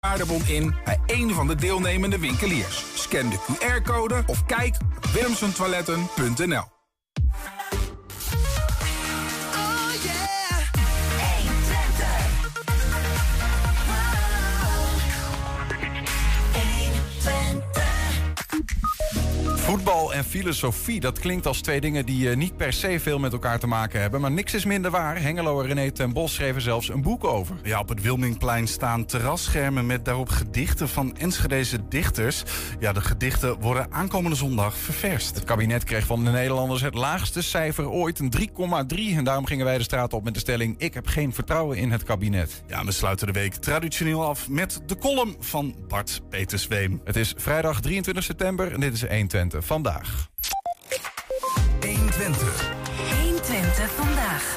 waardebon in bij een van de deelnemende winkeliers. Scan de QR-code of kijk op willemsentoiletten.nl. En filosofie, dat klinkt als twee dingen die eh, niet per se veel met elkaar te maken hebben. Maar niks is minder waar. Hengelo en René ten Bos schreven zelfs een boek over. Ja, op het Wilmingplein staan terrasschermen met daarop gedichten van Enschedeze dichters. Ja, de gedichten worden aankomende zondag ververst. Het kabinet kreeg van de Nederlanders het laagste cijfer ooit, een 3,3. En daarom gingen wij de straat op met de stelling: Ik heb geen vertrouwen in het kabinet. Ja, we sluiten de week traditioneel af met de column van Bart Petersweem. Het is vrijdag 23 september en dit is 120 vandaag. 120. 120 vandaag.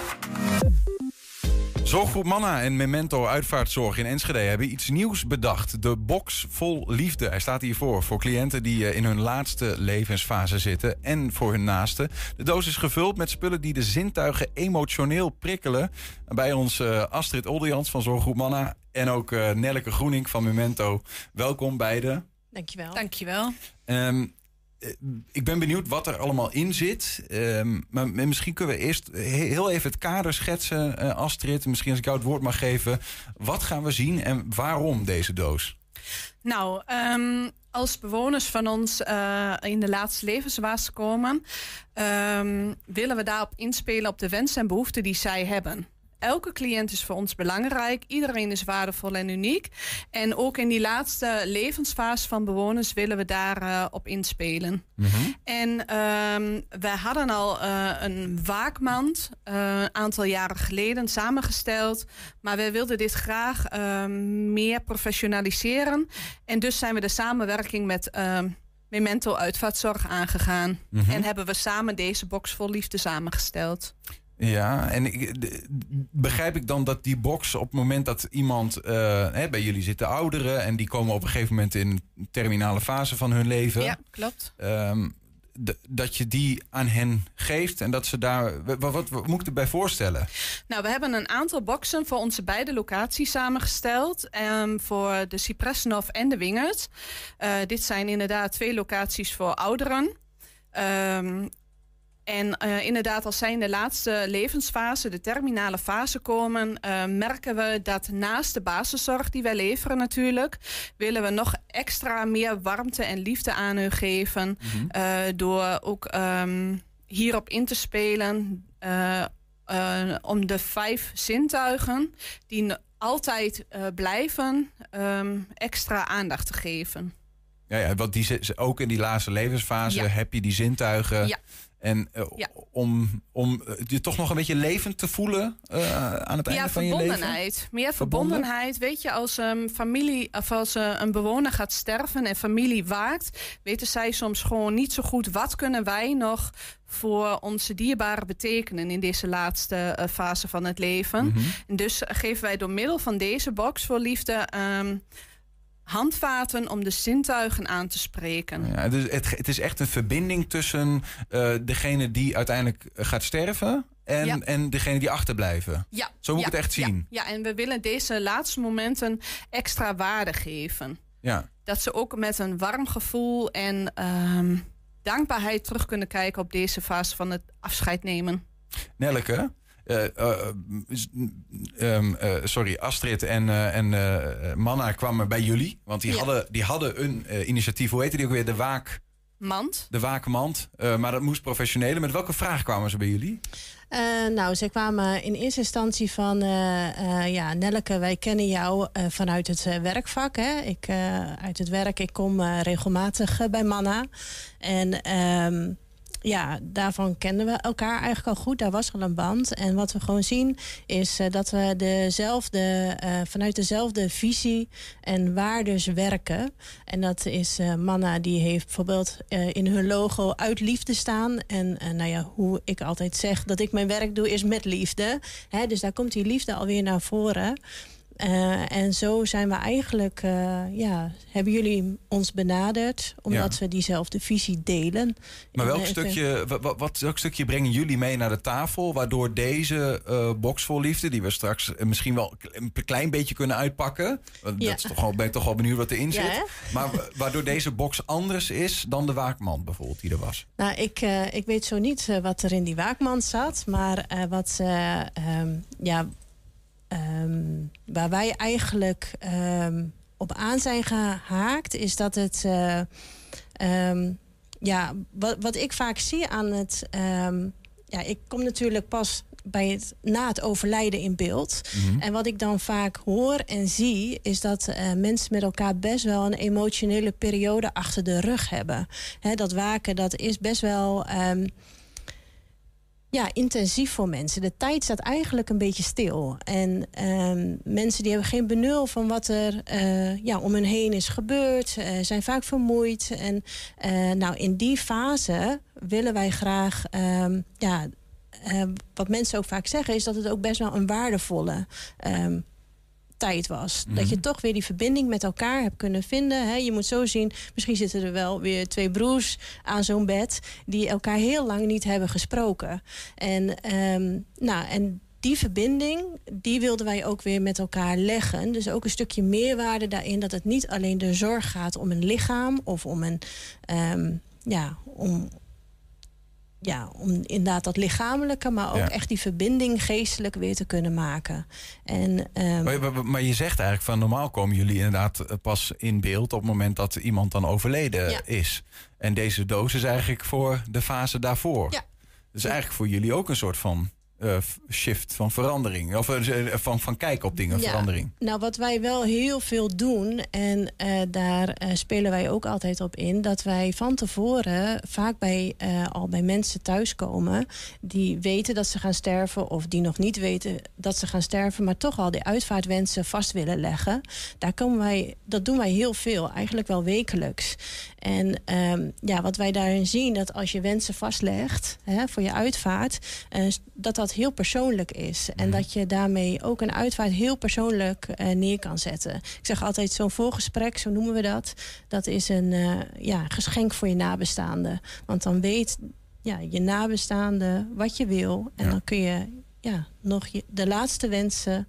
Zorggroep Manna en Memento Uitvaartzorg in Enschede hebben iets nieuws bedacht. De box vol liefde. Hij staat hiervoor voor cliënten die eh, in hun laatste levensfase zitten en voor hun naasten. De doos is gevuld met spullen die de zintuigen emotioneel prikkelen. Bij ons uh, Astrid Oldejans van Zorggroep Manna en ook uh, Nelleke Groening van Memento. Welkom beiden. Dankjewel. Dankjewel. Um, ik ben benieuwd wat er allemaal in zit. Um, maar misschien kunnen we eerst heel even het kader schetsen, uh, Astrid. Misschien als ik jou het woord mag geven. Wat gaan we zien en waarom deze doos? Nou, um, als bewoners van ons uh, in de laatste levensfase komen, um, willen we daarop inspelen op de wensen en behoeften die zij hebben elke cliënt is voor ons belangrijk. Iedereen is waardevol en uniek. En ook in die laatste levensfase van bewoners willen we daarop uh, op inspelen. Mm -hmm. En um, we hadden al uh, een waakmand een uh, aantal jaren geleden samengesteld. Maar wij wilden dit graag meer professionaliseren. En dus zijn we de samenwerking met. Memento Uitvaartzorg aangegaan. Mm -hmm. En hebben we samen deze box vol liefde samengesteld. Ja, en ik, begrijp ik dan dat die box op het moment dat iemand... Uh, hè, bij jullie zitten ouderen en die komen op een gegeven moment in een terminale fase van hun leven. Ja, klopt. Um, dat je die aan hen geeft en dat ze daar. Wat, wat, wat, moet ik erbij voorstellen? Nou, we hebben een aantal boxen voor onze beide locaties samengesteld. Um, voor de Cypressenhof en de Wingert. Uh, dit zijn inderdaad twee locaties voor ouderen. Um, en uh, inderdaad, als zij in de laatste levensfase, de terminale fase komen, uh, merken we dat naast de basiszorg die wij leveren natuurlijk, willen we nog extra meer warmte en liefde aan hun geven. Mm -hmm. uh, door ook um, hierop in te spelen om de vijf zintuigen die altijd blijven, um, extra aandacht te geven. Ja, ja, want die, ook in die laatste levensfase ja. heb je die zintuigen. Ja. En uh, ja. om, om je toch nog een beetje levend te voelen uh, aan het einde van je leven? verbondenheid. Meer verbondenheid. Weet je, als um, familie of als uh, een bewoner gaat sterven en familie waakt, weten zij soms gewoon niet zo goed wat kunnen wij nog voor onze dierbaren betekenen in deze laatste fase van het leven. Mm -hmm. En dus geven wij door middel van deze box voor liefde. Um, handvaten om de zintuigen aan te spreken. Ja, dus het, het is echt een verbinding tussen uh, degene die uiteindelijk gaat sterven en, ja. en degene die achterblijven. Ja. Zo moet ja. ik het echt zien. Ja. ja, en we willen deze laatste momenten extra waarde geven. Ja. Dat ze ook met een warm gevoel en um, dankbaarheid terug kunnen kijken op deze fase van het afscheid nemen. Nelleke, uh, uh, um, uh, sorry, Astrid en, en Manna kwamen bij jullie. Want die, ja. hadden, die hadden een initiatief, hoe heette die ook weer? De Waak... Mand. De Waakmand. maar dat moest professionele. Met welke vraag kwamen ze bij jullie? nou, ze kwamen in eerste instantie van... ja, Nelleke, wij kennen jou vanuit het werkvak. Hè? Ik, uit het werk, ik kom regelmatig bij Manna. En... Um, ja, daarvan kenden we elkaar eigenlijk al goed. Daar was al een band. En wat we gewoon zien is uh, dat we dezelfde, uh, vanuit dezelfde visie en waardes werken. En dat is uh, Manna, die heeft bijvoorbeeld in hun logo uit liefde staan. En nou ja, hoe ik altijd zeg dat ik mijn werk doe is met liefde. Hè, dus daar komt die liefde alweer naar voren. Eh, en zo zijn we eigenlijk, eh, ja, hebben jullie ons benaderd omdat we diezelfde visie delen. Maar welk eh, stukje, wat, wat, welk stukje brengen jullie mee naar de tafel waardoor deze box vol liefde, die we straks misschien wel een klein beetje kunnen uitpakken, Ja. dat is toch wel, ben ik toch wel benieuwd wat erin zit, maar wa- waardoor deze box anders is dan de waakman bijvoorbeeld die er was. Nou, ik, ik weet zo niet wat er in die waakman zat. Maar wat, eh, ehm, ja, ehm, waar wij eigenlijk ehm, op aan zijn gehaakt, is dat het. eh, ehm, ja, wat, wat ik vaak zie aan het. ja, ik kom natuurlijk pas bij het, na het overlijden in beeld. En wat ik dan vaak hoor en zie, is dat eh, mensen met elkaar best wel een emotionele periode achter de rug hebben. Dat waken, dat is best wel ja, intensief voor mensen. De tijd staat eigenlijk een beetje stil. En ehm, mensen die hebben geen benul van wat er eh, ja, om hun heen is gebeurd, eh, zijn vaak vermoeid. En eh, nou, in die fase willen wij graag ehm, ja, wat mensen ook vaak zeggen, is dat het ook best wel een waardevolle ehm, tijd was. Dat je toch weer die verbinding met elkaar hebt kunnen vinden. Hè. Je moet zo zien, misschien zitten er wel weer twee broers aan zo'n bed... die elkaar heel lang niet hebben gesproken. En, ehm, nou, en die verbinding, die wilden wij ook weer met elkaar leggen. Dus ook een stukje meerwaarde daarin... dat het niet alleen de zorg gaat om een lichaam... of om een... ehm, ja, om, ja, om inderdaad dat lichamelijke, maar ook Ja. echt die verbinding geestelijk weer te kunnen maken. En, ehm, Maar, je zegt eigenlijk van normaal komen jullie inderdaad eh, pas in beeld op het moment dat iemand dan overleden Ja. is. En deze doos is eigenlijk voor de fase daarvoor. Ja. Dus eigenlijk voor jullie ook een soort van eh, shift van verandering. Of eh, van, van kijken op dingen, Ja. verandering. Nou, wat wij wel heel veel doen, en eh, daar eh, spelen wij ook altijd op in, dat wij van tevoren vaak bij, eh, al bij mensen thuiskomen die weten dat ze gaan sterven, of die nog niet weten dat ze gaan sterven, maar toch al die uitvaartwensen vast willen leggen. Daar komen wij, dat doen wij heel veel, eigenlijk wel wekelijks. En ehm, ja, wat wij daarin zien, dat als je wensen vastlegt hè, voor je uitvaart, eh, dat dat heel persoonlijk is. En dat je daarmee ook een uitvaart heel persoonlijk eh, neer kan zetten. Ik zeg altijd, zo'n voorgesprek, zo noemen we dat, dat is een eh, ja, geschenk voor je nabestaande. Want dan weet ja, je nabestaande wat je wil. En Ja. dan kun je ja, nog je, de laatste wensen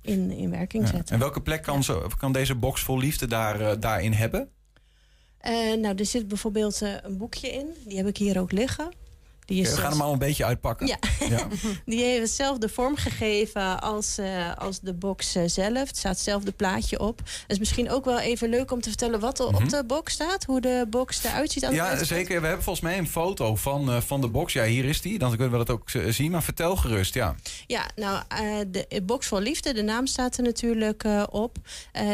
in, in werking Ja. zetten. En welke plek kan, zo, kan deze box vol liefde daar, eh, daarin hebben? Nou, er zit bijvoorbeeld een boekje in. Die heb ik hier ook liggen. Die, is, We gaan hem al een beetje uitpakken. Ja. ja. die heeft hetzelfde vorm gegeven als, eh, als de box eh, zelf. Er staat hetzelfde plaatje op. Het is misschien ook wel even leuk om te vertellen wat er op de box staat. Hoe de box eruit ziet aan Mhm. Ja, zeker. We hebben volgens mij een foto van, eh, van de box. Ja, hier is die. Dan kunnen we dat ook zien. Maar vertel gerust, ja. Ja, nou, de box voor liefde, de naam staat er natuurlijk op.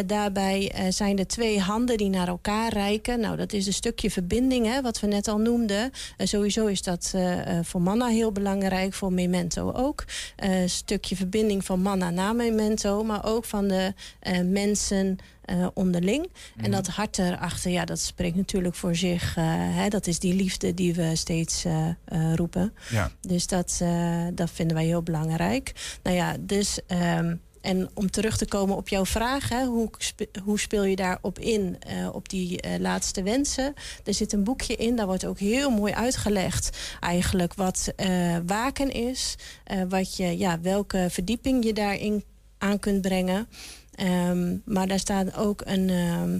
Daarbij zijn er twee handen die naar elkaar reiken. Nou, dat is een stukje verbinding, hè, wat we net al noemden. Sowieso is dat voor Manna heel belangrijk, voor Memento ook. Eh, Een stukje verbinding van Manna naar Memento, maar ook van de eh, mensen eh, onderling. En dat hart erachter, ja, dat spreekt natuurlijk voor zich. eh, hè, dat is die liefde die we steeds eh, eh, roepen. ja. Dus dat, eh, dat vinden wij heel belangrijk. Nou ja, dus. ehm, en om terug te komen op jouw vraag, hè, hoe, spe- hoe speel je daarop in, eh, op die eh, laatste wensen? Er zit een boekje in, daar wordt ook heel mooi uitgelegd eigenlijk wat eh, waken is. wat je, ja, welke verdieping je daarin aan kunt brengen. Ehm, maar daar staat ook een ehm,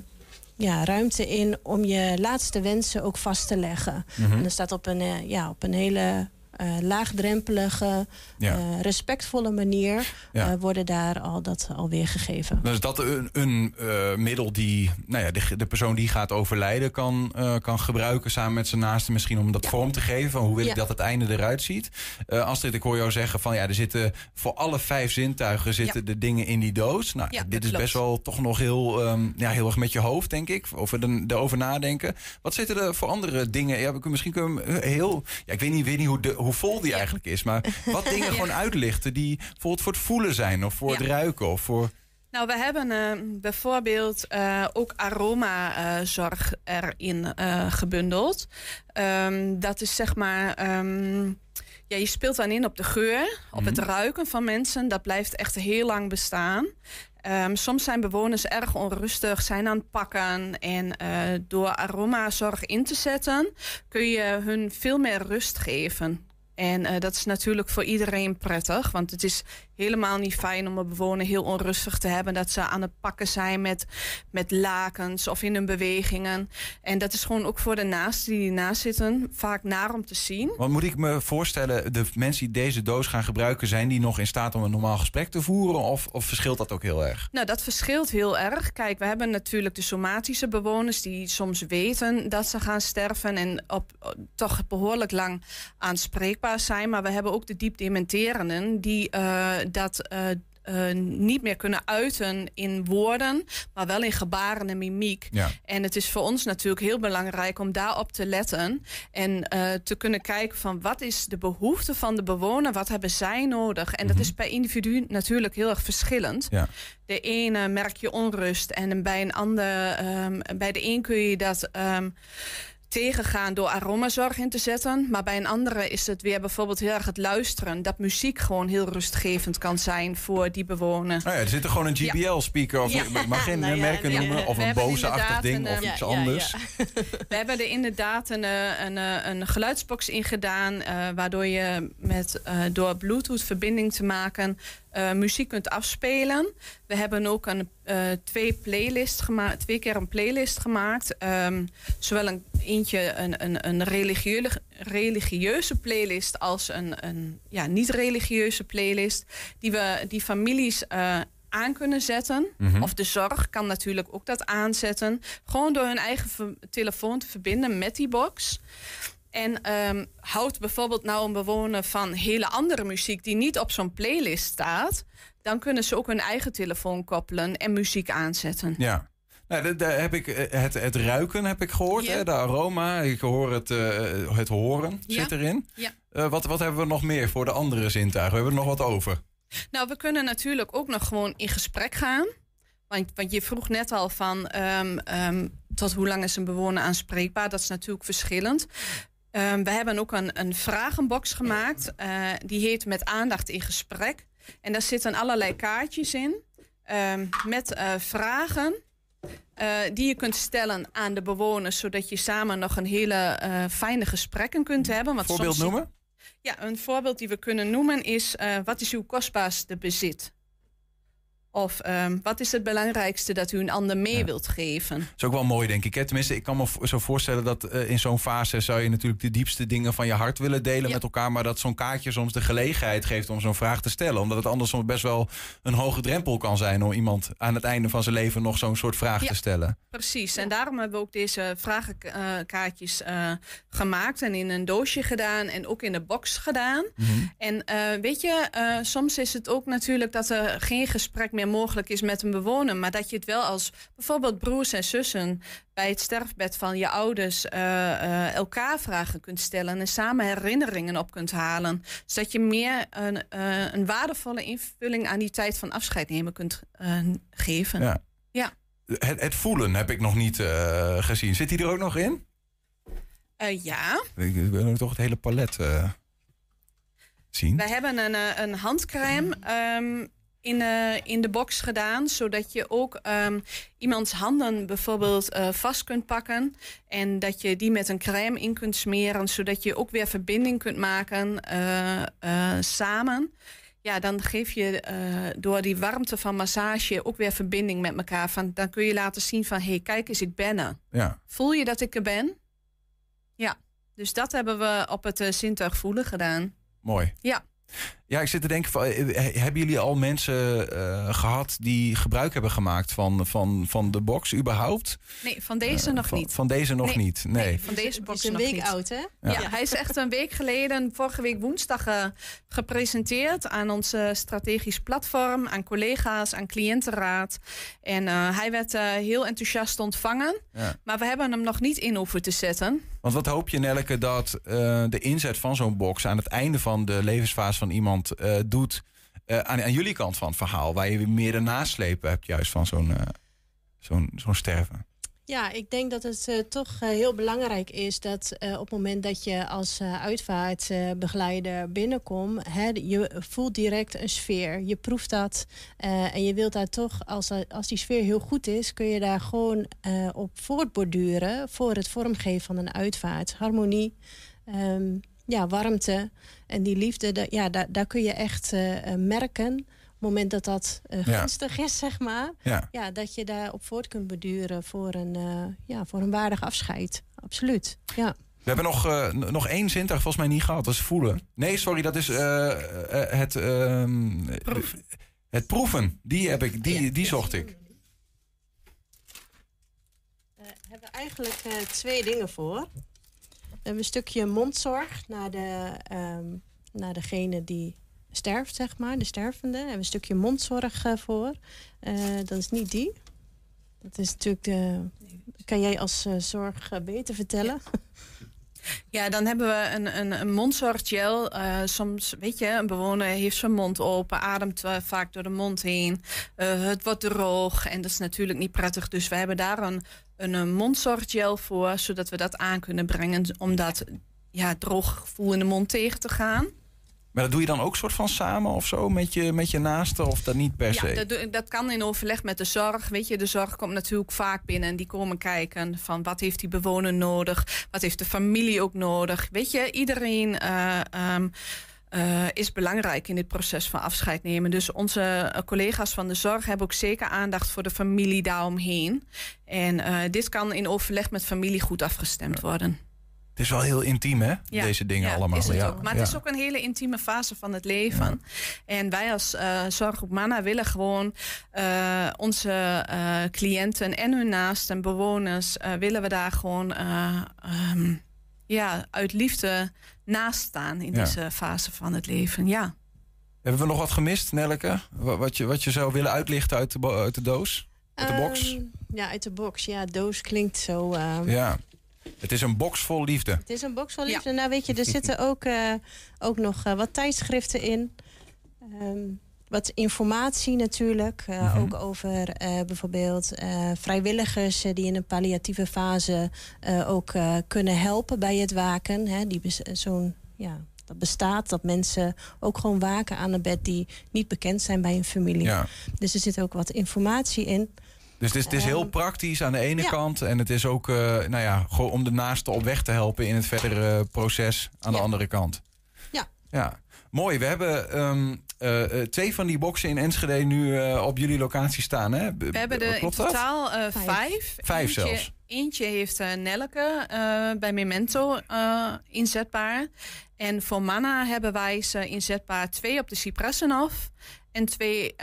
ja, ruimte in om je laatste wensen ook vast te leggen. Mhm. En dat staat op een, ja, op een hele eh, laagdrempelige, Ja. eh, respectvolle manier Ja. eh, worden daar al dat alweer gegeven. Is dat een, een middel die nou ja, de, de persoon die gaat overlijden kan, kan gebruiken samen met zijn naaste misschien om dat Ja. vorm te geven. Van hoe wil ik dat het einde eruit ziet. Astrid, ik hoor jou zeggen van ja, er zitten voor alle vijf zintuigen zitten de dingen in die doos. Nou, Ja, dit is klopt. best wel toch nog heel, ehm, ja, heel erg met je hoofd, denk ik. Over de, erover nadenken. Wat zitten er voor andere dingen? Ja, we kunnen, misschien kunnen we heel. Ja, ik weet niet, weet niet hoe, de, hoe vol die eigenlijk is. Maar wat dingen gewoon uitlichten die bijvoorbeeld voor het voelen zijn of voor het ruiken of voor. Nou, we hebben eh, bijvoorbeeld eh, ook aromazorg erin eh, gebundeld. Ehm, dat is zeg maar. ehm, ja, je speelt dan in op de geur, op het ruiken van mensen. Dat blijft echt heel lang bestaan. Ehm, soms zijn bewoners erg onrustig, zijn aan het pakken. En eh, door aromazorg in te zetten, kun je hun veel meer rust geven. En eh, dat is natuurlijk voor iedereen prettig. Want het is helemaal niet fijn om een bewoner heel onrustig te hebben. Dat ze aan het pakken zijn met, met lakens of in hun bewegingen. En dat is gewoon ook voor de naasten die ernaast zitten vaak naar om te zien. Want moet ik me voorstellen, de mensen die deze doos gaan gebruiken, zijn die nog in staat om een normaal gesprek te voeren? Of, of verschilt dat ook heel erg? Nou, dat verschilt heel erg. Kijk, we hebben natuurlijk de somatische bewoners die soms weten dat ze gaan sterven en op, op- toch behoorlijk lang aanspreekbaar zijn. Maar we hebben ook de diep dementerenden die eh, dat eh, eh, niet meer kunnen uiten in woorden, maar wel in gebaren en mimiek. Ja. En het is voor ons natuurlijk heel belangrijk om daarop te letten en te kunnen kijken van wat is de behoefte van de bewoner, wat hebben zij nodig. En dat is per individu natuurlijk heel erg verschillend. Ja. De ene merk je onrust en bij een ander, ehm, bij de een kun je dat ehm, tegengaan door aromazorg in te zetten. Maar bij een andere is het weer bijvoorbeeld heel erg het luisteren. Dat muziek gewoon heel rustgevend kan zijn voor die bewoner. Nou ja, er zit er gewoon een GPL-speaker of Ja. ik mag geen Nou ja, merken nee, noemen. Of een bozeachtig ding een, of eh, iets anders. We hebben er inderdaad een, eh, een, eh, een geluidsbox in gedaan. waardoor je met, door Bluetooth verbinding te maken eh, muziek kunt afspelen. We hebben ook een, eh, twee, playlist gemaakt, twee keer een playlist gemaakt. Ehm, zowel een, eentje een, een, een religieuze, religieuze playlist als een, een ja, niet-religieuze playlist. Die, we, die families eh, aan kunnen zetten. Mhm. Of de zorg kan natuurlijk ook dat aanzetten. Gewoon door hun eigen telefoon te verbinden met die box. En ehm, houdt bijvoorbeeld nou een bewoner van hele andere muziek die niet op zo'n playlist staat, dan kunnen ze ook hun eigen telefoon koppelen en muziek aanzetten. Ja. Nou, da- daar heb ik eh, het, het ruiken heb ik gehoord, hè, de aroma. Ik hoor het, eh, het horen Ja. zit erin. Ja. Eh, wat, wat hebben we nog meer voor de andere zintuigen? We hebben er nog wat over. Nou, we kunnen natuurlijk ook nog gewoon in gesprek gaan. Want, want je vroeg net al van ehm, tot hoe lang is een bewoner aanspreekbaar? Dat is natuurlijk verschillend. Ehm, we hebben ook een, een vragenbox gemaakt. eh, die heet Met aandacht in gesprek. En daar zitten allerlei kaartjes in. ehm, met eh, vragen eh, die je kunt stellen aan de bewoners. Zodat je samen nog een hele fijne gesprekken kunt hebben. Want Voorbeeld soms- noemen? ja, een voorbeeld die we kunnen noemen is: wat is uw kostbaarste bezit? Of ehm, wat is het belangrijkste dat u een ander mee wilt geven? Dat is ook wel mooi, denk ik. Hè? Tenminste, ik kan me zo voorstellen dat eh, in zo'n fase zou je natuurlijk de diepste dingen van je hart willen delen Ja. met elkaar. Maar dat zo'n kaartje soms de gelegenheid geeft om zo'n vraag te stellen. Omdat het anders soms best wel een hoge drempel kan zijn om iemand aan het einde van zijn leven nog zo'n soort vraag Ja. te stellen. Precies, en daarom hebben we ook deze vragenkaartjes eh, gemaakt en in een doosje gedaan en ook in de box gedaan. En eh, weet je, eh, soms is het ook natuurlijk dat er geen gesprek meer mogelijk is met een bewoner, maar dat je het wel als bijvoorbeeld broers en zussen bij het sterfbed van je ouders eh, eh, elkaar vragen kunt stellen en samen herinneringen op kunt halen. Zodat je meer een, eh, een waardevolle invulling aan die tijd van afscheid nemen kunt geven. Ja. Ja. Het, het voelen heb ik nog niet gezien. Zit die er ook nog in? Ja. Ik wil toch het hele palet zien. Wij hebben een, een handcrème ehm, in, eh, in de box gedaan, zodat je ook ehm, iemands handen bijvoorbeeld eh, vast kunt pakken. En dat je die met een crème in kunt smeren, zodat je ook weer verbinding kunt maken eh, samen. Ja, dan geef je door die warmte van massage ook weer verbinding met elkaar. Van, dan kun je laten zien van, hé, hey, kijk eens, ik ben er. Ja. Voel je dat ik er ben? Ja, dus dat hebben we op het zintuig voelen gedaan. Mooi. Ja. Ja, ik zit te denken, van, eh, hebben jullie al mensen eh, gehad die gebruik hebben gemaakt van, van, van de box überhaupt? Nee, van deze Eh, nog van, niet. Van deze nog Nee, niet, nee. van deze box is een week niet. oud, hè? Ja. hij is echt een week geleden, vorige week woensdag, eh, gepresenteerd aan ons eh, strategisch platform, aan collega's, aan cliëntenraad. En eh, hij werd eh, heel enthousiast ontvangen, Ja. maar we hebben hem nog niet in hoeven te zetten. Want wat hoop je, Nelke, dat eh, de inzet van zo'n box aan het einde van de levensfase van iemand eh, doet eh, aan, aan jullie kant van het verhaal, waar je meer de naslepen hebt juist van zo'n eh, zo'n zo'n sterven. Ja, ik denk dat het toch heel belangrijk is dat op het moment dat je als uitvaartbegeleider binnenkomt, hè, je voelt direct een sfeer. Je proeft dat en je wilt daar toch, als, als die sfeer heel goed is, kun je daar gewoon op voortborduren voor het vormgeven van een uitvaart. Harmonie, um, ja, warmte en die liefde, de, ja, daar, daar kun je echt merken het moment dat dat uh, gunstig is, zeg maar. Ja. ja. dat je daarop voort kunt beduren voor een, uh, ja, voor een waardig afscheid. Absoluut, ja. We hebben nog, uh, nog één zintuig volgens mij niet gehad. Dat is voelen. Nee, sorry, dat is het, proeven. het proeven. Die, heb ik, die, die zocht ik. We hebben eigenlijk twee dingen voor. Hebben een stukje mondzorg naar, de, um, naar degene die sterft, zeg maar, de stervende. We een stukje mondzorg uh, voor. Uh, dat is niet die. Dat is natuurlijk de. Kan jij als zorg beter vertellen? Ja, dan hebben we een, een, een mondzorggel. soms, weet je, een bewoner heeft zijn mond open, ademt vaak door de mond heen. het wordt droog en dat is natuurlijk niet prettig. Dus we hebben daar een, een, een mondzorggel voor, zodat we dat aan kunnen brengen. Om dat ja, droog gevoel in de mond tegen te gaan. Maar dat doe je dan ook soort van samen of zo met je, met je naasten of dat niet per se? Ja, dat, dat kan in overleg met de zorg. Weet je, de zorg komt natuurlijk vaak binnen en die komen kijken van wat heeft die bewoner nodig, wat heeft de familie ook nodig. Weet je, iedereen uh, um, uh, is belangrijk in dit proces van afscheid nemen. Dus onze collega's van de zorg hebben ook zeker aandacht voor de familie daaromheen. En uh, dit kan in overleg met familie goed afgestemd worden. Het is wel heel intiem, hè? Ja, Deze dingen ja, allemaal. Is het ja. ook. Maar het is ook een hele intieme fase van het leven. En wij als uh, Zorggroep Mana willen gewoon uh, onze uh, cliënten en hun naasten, bewoners, willen we daar gewoon um, ja, uit liefde naast staan in deze fase van het leven. Ja. Hebben we nog wat gemist, Nelleke? Wat je, wat je zou willen uitlichten uit de, uit de doos? Uit de box? Um, ja, uit de box. Ja, doos klinkt zo. ja. Het is een box vol liefde. Het is een box vol liefde. Ja. Nou, weet je, er zitten ook, uh, ook nog uh, wat tijdschriften in. Um, wat informatie natuurlijk. Uh, mm -hmm. Ook over bijvoorbeeld vrijwilligers die in een palliatieve fase ook kunnen helpen bij het waken. Hè, die zo'n ja, dat bestaat. Dat mensen ook gewoon waken aan een bed die niet bekend zijn bij een familie. Ja. Dus er zit ook wat informatie in. Dus het is, het is heel praktisch aan de ene ja. kant. En het is ook nou ja, gewoon om de naaste op weg te helpen in het verdere proces aan ja. de andere kant. Ja. ja. Mooi. We hebben um, uh, twee van die boxen in Enschede nu uh, op jullie locatie staan. Hè? We hebben er in totaal vijf. Vijf eentje, zelfs. Eentje heeft Nelke bij Memento inzetbaar. En voor Manna hebben wij ze inzetbaar twee op de Cypressenhof en twee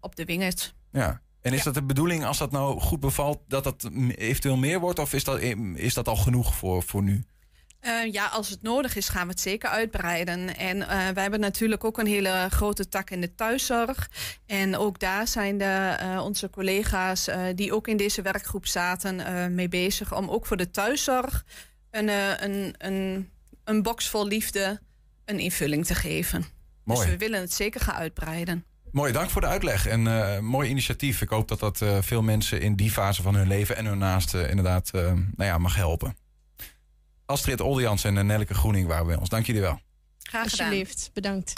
op de Wingert. Ja. En is ja. dat de bedoeling, als dat nou goed bevalt, dat dat eventueel meer wordt? Of is dat, is dat al genoeg voor, voor nu? Uh, ja, als het nodig is, gaan we het zeker uitbreiden. En uh, wij hebben natuurlijk ook een hele grote tak in de thuiszorg. En ook daar zijn de, uh, onze collega's die ook in deze werkgroep zaten mee bezig om ook voor de thuiszorg een, een, een, een box vol liefde een invulling te geven. Mooi. Dus we willen het zeker gaan uitbreiden. Mooi, dank voor de uitleg en uh, mooi initiatief. Ik hoop dat dat uh, veel mensen in die fase van hun leven en hun naasten inderdaad uh, nou ja, mag helpen. Astrid Oldejans en Nelleke Groening waren bij ons. Dank jullie wel. Graag gedaan. Alsjeblieft, bedankt.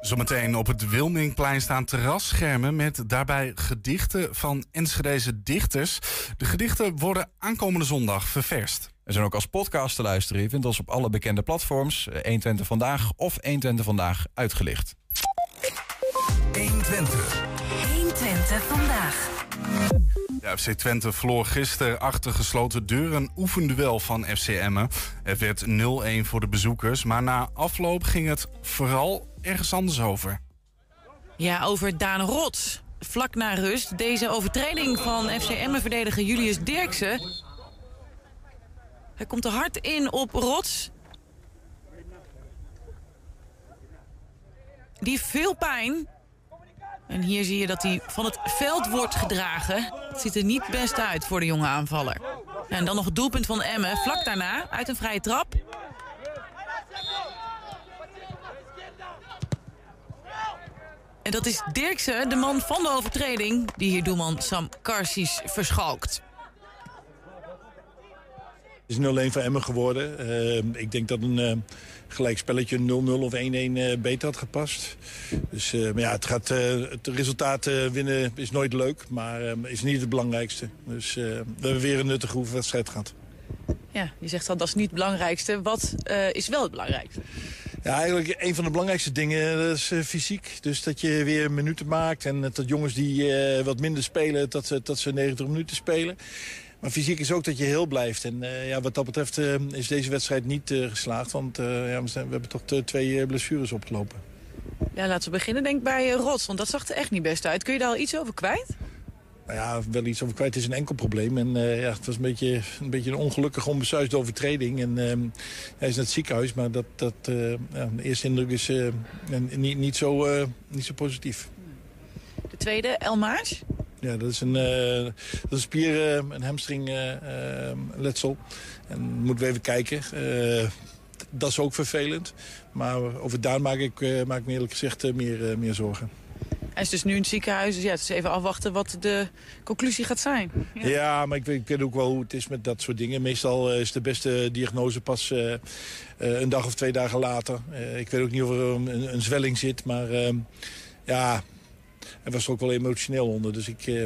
Zometeen op het Wilmingplein staan terrasschermen met daarbij gedichten van Enschedeze dichters. De gedichten worden aankomende zondag ververst. We zijn ook als podcast te luisteren. Je vindt ons op alle bekende platforms. 120 Vandaag of 120 Vandaag uitgelicht. 120. 120 vandaag. De FC Twente verloor gisteren achter gesloten deuren oefenduel van FC Emmen. Het werd 0-1 voor de bezoekers, maar na afloop ging het vooral ergens anders over. Ja, over Daan Rots. Vlak na rust deze overtreding van FC Emmen-verdediger Julius Dirksen. Hij komt er hard in op Rots. Die veel pijn. En hier zie je dat hij van het veld wordt gedragen. Het ziet er niet best uit voor de jonge aanvaller. En dan nog het doelpunt van Emmen. Vlak daarna, uit een vrije trap. En dat is Dirkse, de man van de overtreding... die hier doelman Sam Karsies verschalkt. Het is 0-1 voor Emmen geworden. Uh, ik denk dat een uh, gelijkspelletje 0-0 of 1-1 uh, beter had gepast. Dus uh, maar ja, het, gaat, het resultaat winnen is nooit leuk, maar is niet het belangrijkste. Dus we hebben weer een nuttige oefenwedstrijd gehad. Ja, je zegt al dat is niet het belangrijkste. Wat is wel het belangrijkste? Ja, eigenlijk een van de belangrijkste dingen dat is fysiek. Dus dat je weer minuten maakt en dat jongens die wat minder spelen, dat ze, dat ze 90 minuten spelen. Maar fysiek is ook dat je heel blijft. En uh, ja, wat dat betreft uh, is deze wedstrijd niet uh, geslaagd. Want ja, we, zijn, we, hebben toch twee blessures opgelopen. Ja, laten we beginnen denk bij Rots. Want dat zag er echt niet best uit. Kun je daar al iets over kwijt? Nou ja, wel iets over kwijt is een enkel probleem. En ja, het was een beetje een, beetje een ongelukkige, onbesuisde overtreding. En hij is naar het ziekenhuis, maar dat, dat, ja, de eerste indruk is niet, niet, zo, niet zo positief. De tweede, Elmaas? Ja, dat is een, uh, dat is spier, uh, een hamstringletsel. Uh, en moeten we even kijken. dat is ook vervelend. Maar over daar maak ik, maak ik me eerlijk gezegd meer, meer zorgen. Hij is dus nu in het ziekenhuis, dus ja, het is even afwachten wat de conclusie gaat zijn. Ja, ja maar ik weet, ik weet, ook wel hoe het is met dat soort dingen. Meestal is de beste diagnose pas een dag of twee dagen later. ik weet ook niet of er een, een zwelling zit, maar ehm, ja, hij was er ook wel emotioneel onder. Dus ik, eh,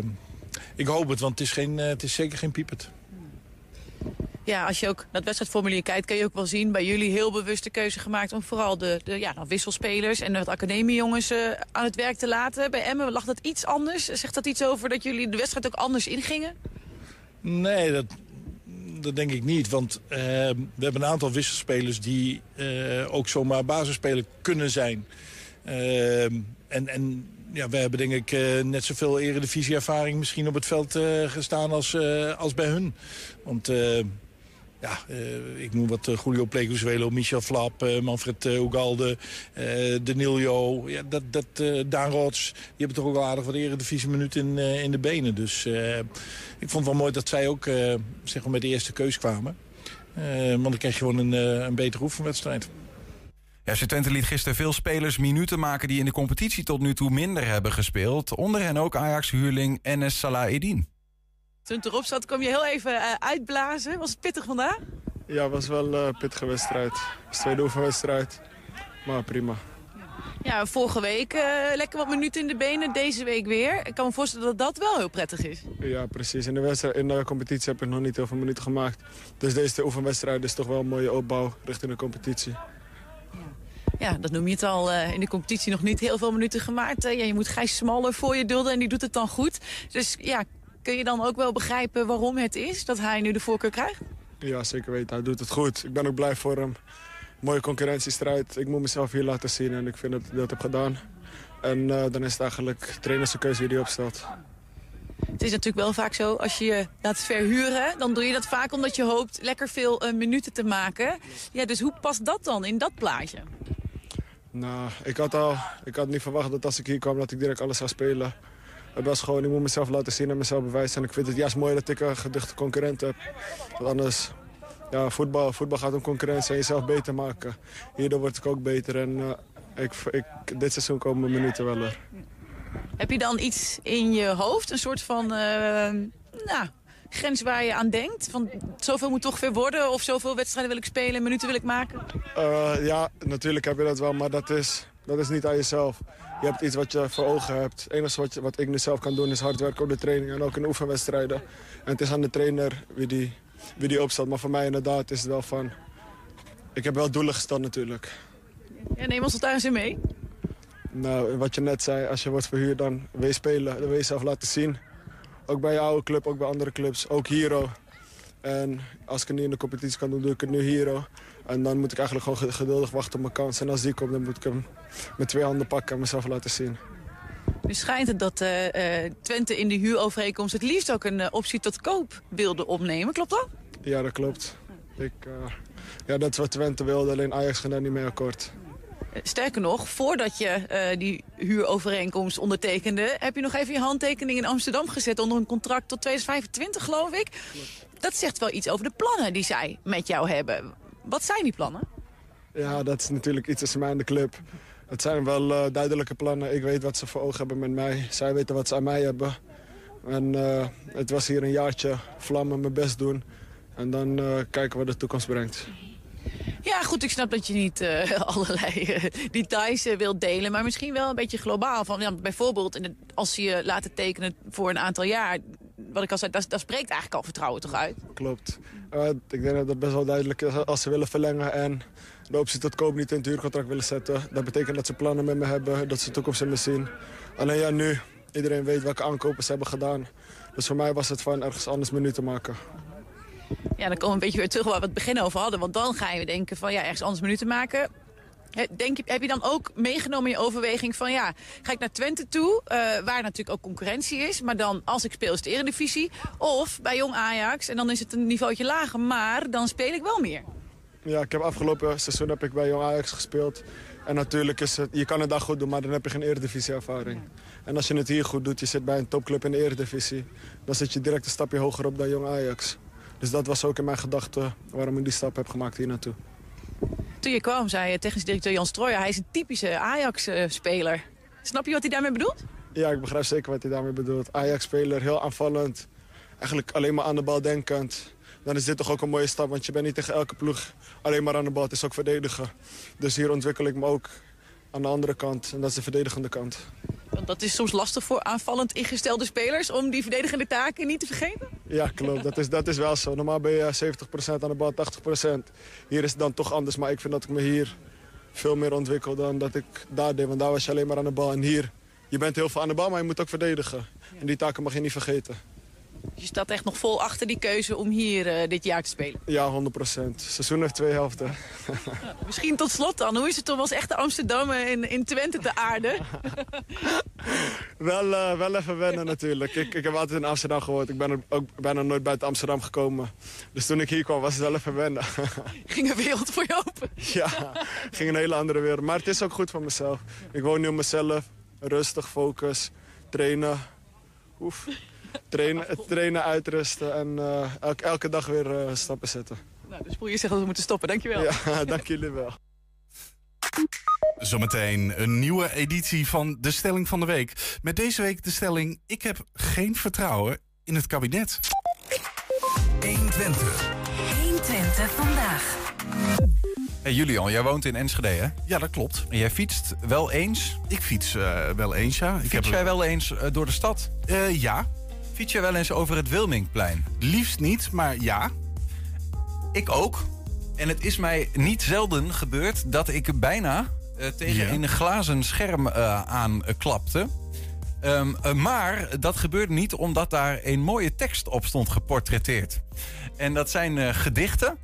ik hoop het, want het is, geen, eh, het is zeker geen piepert. Ja, als je ook naar het wedstrijdformulier kijkt... kan je ook wel zien bij jullie heel bewust de keuze gemaakt... om vooral de, de ja, nou, wisselspelers en de academiejongens uh, aan het werk te laten. Bij Emmen lag dat iets anders. Zegt dat iets over dat jullie de wedstrijd ook anders ingingen? Nee, dat, dat denk ik niet. Want uh, we hebben een aantal wisselspelers die uh, ook zomaar basisspeler kunnen zijn. Uh, en, en ja, we hebben denk ik uh, net zoveel eredivisie-ervaring misschien op het veld uh, gestaan als, uh, als bij hun. Want ja, ik noem wat Julio Pleguzuelo, Michel Flap, Manfred Ugalde, Danilo, ja, dat, dat, Daan Rots. Die hebben toch ook al aardig wat eredivisie-minuten in, in de benen. Dus ik vond het wel mooi dat zij ook zeg maar met de eerste keus kwamen. want dan krijg je gewoon een, een betere oefenwedstrijd. Ja, Twente liet gisteren veel spelers minuten maken... die in de competitie tot nu toe minder hebben gespeeld. Onder hen ook Ajax-huurling Enes Salah-Eddin. Toen het erop zat, kwam je heel even uh, uitblazen. Was het pittig vandaag? Ja, het was wel een uh, pittige wedstrijd. Het was tweede oefenwedstrijd. Maar prima. Ja, vorige week uh, lekker wat minuten in de benen. Deze week weer. Ik kan me voorstellen dat dat wel heel prettig is. Ja, precies. In de, wedstrijd, in de competitie heb ik nog niet heel veel minuten gemaakt. Dus deze oefenwedstrijd is toch wel een mooie opbouw richting de competitie. Ja, dat noem je het al. Uh, in de competitie nog niet heel veel minuten gemaakt. Uh, ja, je moet Gijs Smaller voor je dulden en die doet het dan goed. Dus ja, kun je dan ook wel begrijpen waarom het is dat hij nu de voorkeur krijgt? Ja, zeker weten. Hij doet het goed. Ik ben ook blij voor hem. Mooie concurrentiestrijd. Ik moet mezelf hier laten zien en ik vind dat ik dat heb gedaan. En uh, dan is het eigenlijk trainerskeuze wie die opstelt. Het is natuurlijk wel vaak zo, als je je laat verhuren... dan doe je dat vaak omdat je hoopt lekker veel uh, minuten te maken. Ja, dus hoe past dat dan in dat plaatje? Nou, ik had, al, ik had niet verwacht dat als ik hier kwam dat ik direct alles zou spelen. Het was gewoon, ik moet mezelf laten zien en mezelf bewijzen. En ik vind het juist mooi dat ik een geduchte concurrent heb. Want anders, ja, voetbal, voetbal gaat om concurrentie en jezelf beter maken. Hierdoor word ik ook beter en uh, ik, ik, dit seizoen komen mijn minuten wel er. Heb je dan iets in je hoofd, een soort van, uh, nou, grens waar je aan denkt? Van zoveel moet toch weer worden of zoveel wedstrijden wil ik spelen, minuten wil ik maken? Uh, ja, natuurlijk heb je dat wel, maar dat is, dat is niet aan jezelf. Je hebt iets wat je voor ogen hebt. Het enige wat, je, wat ik nu zelf kan doen is hard werken op de training en ook in oefenwedstrijden. En het is aan de trainer wie die, wie die opstelt. Maar voor mij inderdaad is het wel van... Ik heb wel doelen gesteld natuurlijk. Ja, neem ons daar eens in mee. Nou, wat je net zei, als je wordt verhuurd, dan wil je spelen. Dan wil je jezelf laten zien. Ook bij je oude club, ook bij andere clubs. Ook Hero. En als ik het nu in de competitie kan doen, doe ik het nu Hero. En dan moet ik eigenlijk gewoon geduldig wachten op mijn kans. En als die komt, dan moet ik hem met twee handen pakken en mezelf laten zien. Nu schijnt het dat uh, Twente in de huurovereenkomst het liefst ook een uh, optie tot koop wilde opnemen. Klopt dat? Ja, dat klopt. Ik, ja, dat is wat Twente wilde, alleen Ajax ging daar niet mee akkoord. Sterker nog, voordat je uh, die huurovereenkomst ondertekende... heb je nog even je handtekening in Amsterdam gezet onder een contract tot 2025, geloof ik. Dat zegt wel iets over de plannen die zij met jou hebben. Wat zijn die plannen? Ja, dat is natuurlijk iets tussen mij en de club. Het zijn wel eh, duidelijke plannen. Ik weet wat ze voor ogen hebben met mij. Zij weten wat ze aan mij hebben. En eh, het was hier een jaartje vlammen, mijn best doen. En dan eh, kijken wat de toekomst brengt. Ja, goed, ik snap dat je niet eh, allerlei eh, details eh, wilt delen. Maar misschien wel een beetje globaal. Van, ja, bijvoorbeeld, in als ze je laten tekenen voor een aantal jaar... Wat ik al zei, dat spreekt eigenlijk al vertrouwen toch uit? Klopt. Ik denk dat dat best wel duidelijk is. Als ze willen verlengen en de optie tot koop niet in het huurcontract willen zetten... dat betekent dat ze plannen met me hebben, dat ze de toekomst in me zien. Alleen ja, nu. Iedereen weet welke aankopen ze hebben gedaan. Dus voor mij was het van ergens anders menu te maken. Ja, dan komen we een beetje weer terug waar we het begin over hadden. Want dan ga je denken van, ja, ergens anders minuten maken... Denk je, heb je dan ook meegenomen in je overweging van ja, ga ik naar Twente toe, eh, waar natuurlijk ook concurrentie is, maar dan als ik speel is het eredivisie, of bij Jong Ajax en dan is het een niveautje lager, maar dan speel ik wel meer. Ja, ik heb afgelopen seizoen heb ik bij Jong Ajax gespeeld. En natuurlijk is het, je kan het daar goed doen, maar dan heb je geen eredivisie-ervaring. En als je het hier goed doet, je zit bij een topclub in de eredivisie... dan zit je direct een stapje hoger op dan Jong Ajax. Dus dat was ook in mijn gedachte waarom ik die stap heb gemaakt hier naartoe. Toen je kwam, zei je technisch directeur Jan Strooijer, hij is een typische Ajax-speler. Snap je wat hij daarmee bedoelt? Ja, ik begrijp zeker wat hij daarmee bedoelt. Ajax-speler, heel aanvallend. Eigenlijk alleen maar aan de bal denkend. Dan is dit toch ook een mooie stap, want je bent niet tegen elke ploeg alleen maar aan de bal. Het is ook verdedigen. Dus hier ontwikkel ik me ook aan de andere kant. En dat is de verdedigende kant. Want dat is soms lastig voor aanvallend ingestelde spelers om die verdedigende taken niet te vergeten. Ja, klopt. Dat is, dat is wel zo. Normaal ben je 70% aan de bal, 80%. Hier is het dan toch anders. Maar ik vind dat ik me hier veel meer ontwikkel dan dat ik daar deed. Want daar was je alleen maar aan de bal. En hier, je bent heel veel aan de bal, maar je moet ook verdedigen. En die taken mag je niet vergeten. Je staat echt nog vol achter die keuze om hier eh, dit jaar te spelen. Ja, 100%. Het seizoen heeft twee helften. Misschien tot slot dan, hoe is het om als echte Amsterdammer in, in Twente te aarden? Wel, eh, wel even wennen natuurlijk. Ik, ik heb altijd in Amsterdam gewoond. Ik ben er ook bijna nooit buiten Amsterdam gekomen. Dus toen ik hier kwam was het wel even wennen. Ging een wereld voor je open? ja, ging een hele andere wereld. Maar het is ook goed voor mezelf. Ik woon nu op mezelf. Rustig, focus, trainen. Oef. Trainen, trainen uitrusten en eh, elke, elke dag weer eh, stappen zetten. Nou, dus voel je zich dat we moeten stoppen. Dankjewel. Ja, dank jullie wel. Zometeen een nieuwe editie van de Stelling van de Week. Met deze week de stelling: Ik heb geen vertrouwen in het kabinet. 120. 120 vandaag. Hey Julian, jij woont in Enschede, hè? Ja, dat klopt. En jij fietst wel eens. Ik fiets eh, wel eens, ja. Ik Fiets jij wel eens door de stad? Eh, ja, Fiets jij wel eens over het Wilmingplein? liefst niet, maar ja. Ik ook. En het is mij niet zelden gebeurd dat ik bijna eh, tegen Ja. een glazen scherm eh, aanklapte. Ehm, eh, maar dat gebeurde niet omdat daar een mooie tekst op stond geportretteerd. En dat zijn gedichten.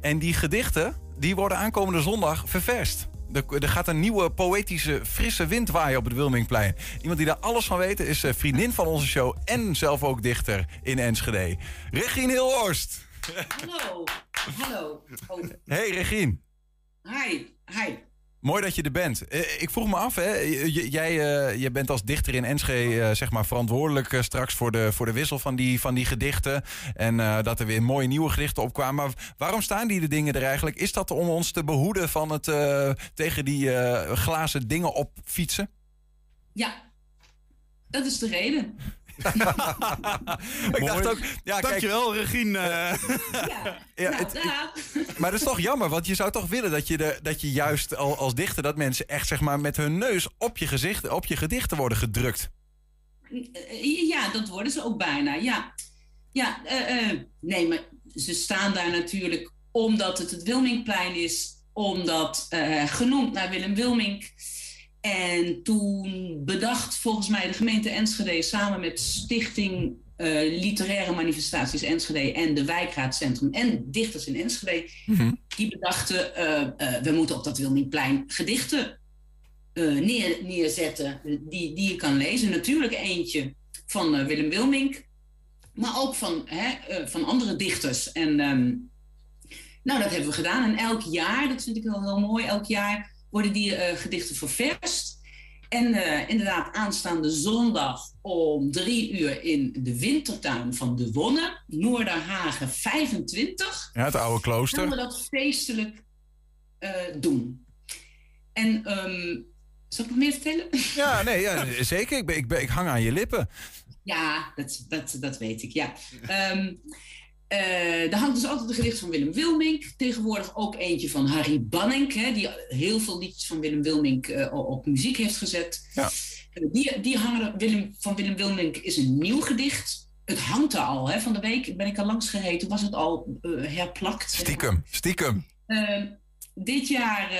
En die gedichten die worden aankomende zondag ververst. Er, er gaat een nieuwe poëtische frisse wind waaien op het Wilmingplein. Iemand die daar alles van weet is eh, vriendin van onze show en zelf ook dichter in Enschede. Regine Hilhorst. Hallo. Hallo. Oh, Hey Regine. hi. Hi. Mooi dat je er bent. Eh, Ik vroeg me af, hè, jij, eh, jij bent als dichter in Enschede eh, zeg maar verantwoordelijk straks voor de, voor de wissel van die, van die gedichten. En dat er weer mooie nieuwe gedichten opkwamen. Maar waarom staan die de dingen er eigenlijk? Is dat om ons te behoeden van het tegen die glazen dingen op fietsen? Ja, dat is de reden. Ik dacht ook, ja, kijk, Dankjewel, Regine. Eh, Ja, Ja, nou, het- maar dat is toch jammer, want je zou toch willen dat je, de, dat je juist al, als dichter dat mensen echt zeg maar met hun neus op je gezicht, op je gedichten worden gedrukt. Ja, dat worden ze ook bijna. Ja, ja eh, eh, nee, maar ze staan daar natuurlijk omdat het het Wilmingplein is. Omdat eh, genoemd naar Willem Wilming. En toen bedacht volgens mij de gemeente Enschede samen met Stichting eh, Literaire Manifestaties Enschede en de Wijkraadcentrum en Dichters in Enschede. Die bedachten, eh, eh, we moeten op dat Wilmingplein gedichten neer, neerzetten die, die je kan lezen. Natuurlijk eentje van Willem Wilmink, maar ook van, hè, van andere dichters. En ehm, nou, dat hebben we gedaan. En elk jaar, dat vind ik wel heel mooi, elk jaar worden die eh, gedichten ververst. En eh, inderdaad, aanstaande zondag om drie uur in de wintertuin van De Wonne, Noorderhagen 25 Ja, het oude klooster. gaan we dat feestelijk eh, doen. En ehm, Zal ik nog meer vertellen? Ja, nee, ja, zeker. Ik, ben, ik, ben, ik hang aan je lippen. Ja, dat, dat, dat weet ik, ja. Um, uh, er hangt dus altijd een gedicht van Willem Wilmink. Tegenwoordig ook eentje van Harry Banning, hè, die heel veel liedjes van Willem Wilmink uh, op muziek heeft gezet. Ja. Uh, die, die hangen Willem, van Willem Wilmink is een nieuw gedicht. Het hangt er al, hè, van de week ben ik al langs gereden, was het al herplakt. Stiekem, stiekem. Ehm, dit jaar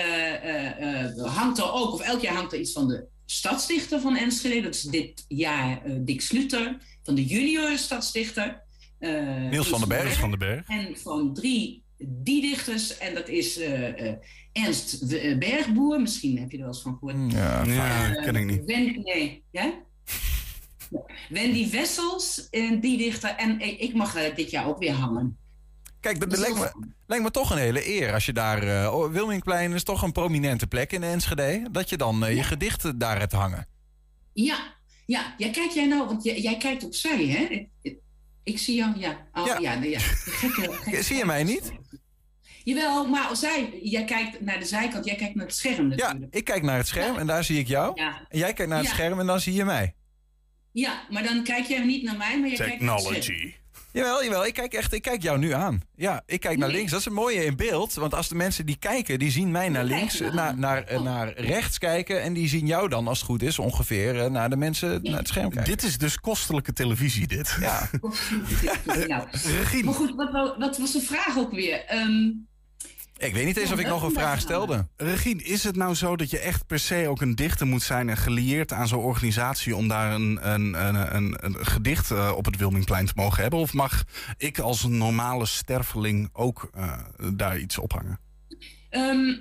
hangt er ook, of elk jaar hangt er iets van de stadsdichter van Enschede. Dat is dit jaar Dick Sluter, van de junior stadsdichter. Uh, Niels van den Berg. van den Berg. En van drie die dichters. En dat is uh, uh, Ernst Bergboer. Misschien heb je er wel eens van gehoord. Ja, ja ken ik niet. Wen, nee, ja? Wendy Wessels, die dichter. En ik mag dit jaar ook weer hangen. Kijk, dat, dat lijkt, me, lijkt me toch een hele eer als je daar... Uh, Wilmingplein is toch een prominente plek in Enschede... dat je dan uh, ja. je gedichten daar hebt hangen. Ja, ja. ja kijk jij nou... Want jij, jij kijkt opzij, hè? Ik zie jou, ja. Oh, ja. ja, ja. Gekke, gekke zie je mij niet? Jawel, maar zij, jij kijkt naar de zijkant, jij kijkt naar het scherm natuurlijk. Ja, ik kijk naar het scherm en daar zie ik jou. Ja. En jij kijkt naar het scherm en dan zie je mij. Ja, maar dan kijk jij niet naar mij, maar je kijkt naar het scherm. Jawel, jawel. Ik kijk echt, ik kijk jou nu aan. Ja, ik kijk naar links. Dat is een mooie in beeld. Want als de mensen die kijken, die zien mij naar links, naar, naar, Oh. naar rechts kijken. En die zien jou dan, als het goed is, ongeveer naar de mensen naar het scherm kijken. Dit is dus kostelijke televisie, dit. Ja. nou, maar goed, wat, wat, was de vraag ook weer? Um, ik weet niet eens of ik nog een vraag stelde. Regine, is het nou zo dat je echt per se ook een dichter moet zijn en gelieerd aan zo'n organisatie om daar een, een, een, een, een gedicht uh, op het Wilmingplein te mogen hebben? Of mag ik als een normale sterveling ook uh, daar iets ophangen? Um,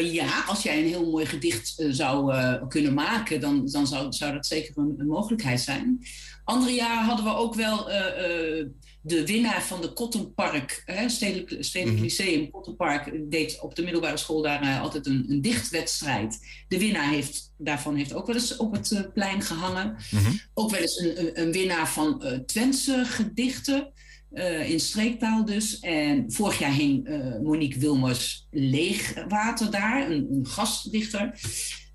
ja, als jij een heel mooi gedicht zou uh, kunnen maken, dan, dan zou, zou dat zeker een, een, mogelijkheid zijn. Andere jaren hadden we ook wel de winnaar van de Kottenpark, hè, Stedelijk, Stedelijk -hmm. Lyceum, Kottenpark, deed op de middelbare school daar altijd een, een, dichtwedstrijd. De winnaar heeft, daarvan heeft ook wel eens op het plein gehangen. -hmm. Ook wel eens een, een, een winnaar van uh, Twentse gedichten. In streektaal dus. En vorig jaar hing Monique Wilmers Leegwater daar, een, een gastdichter.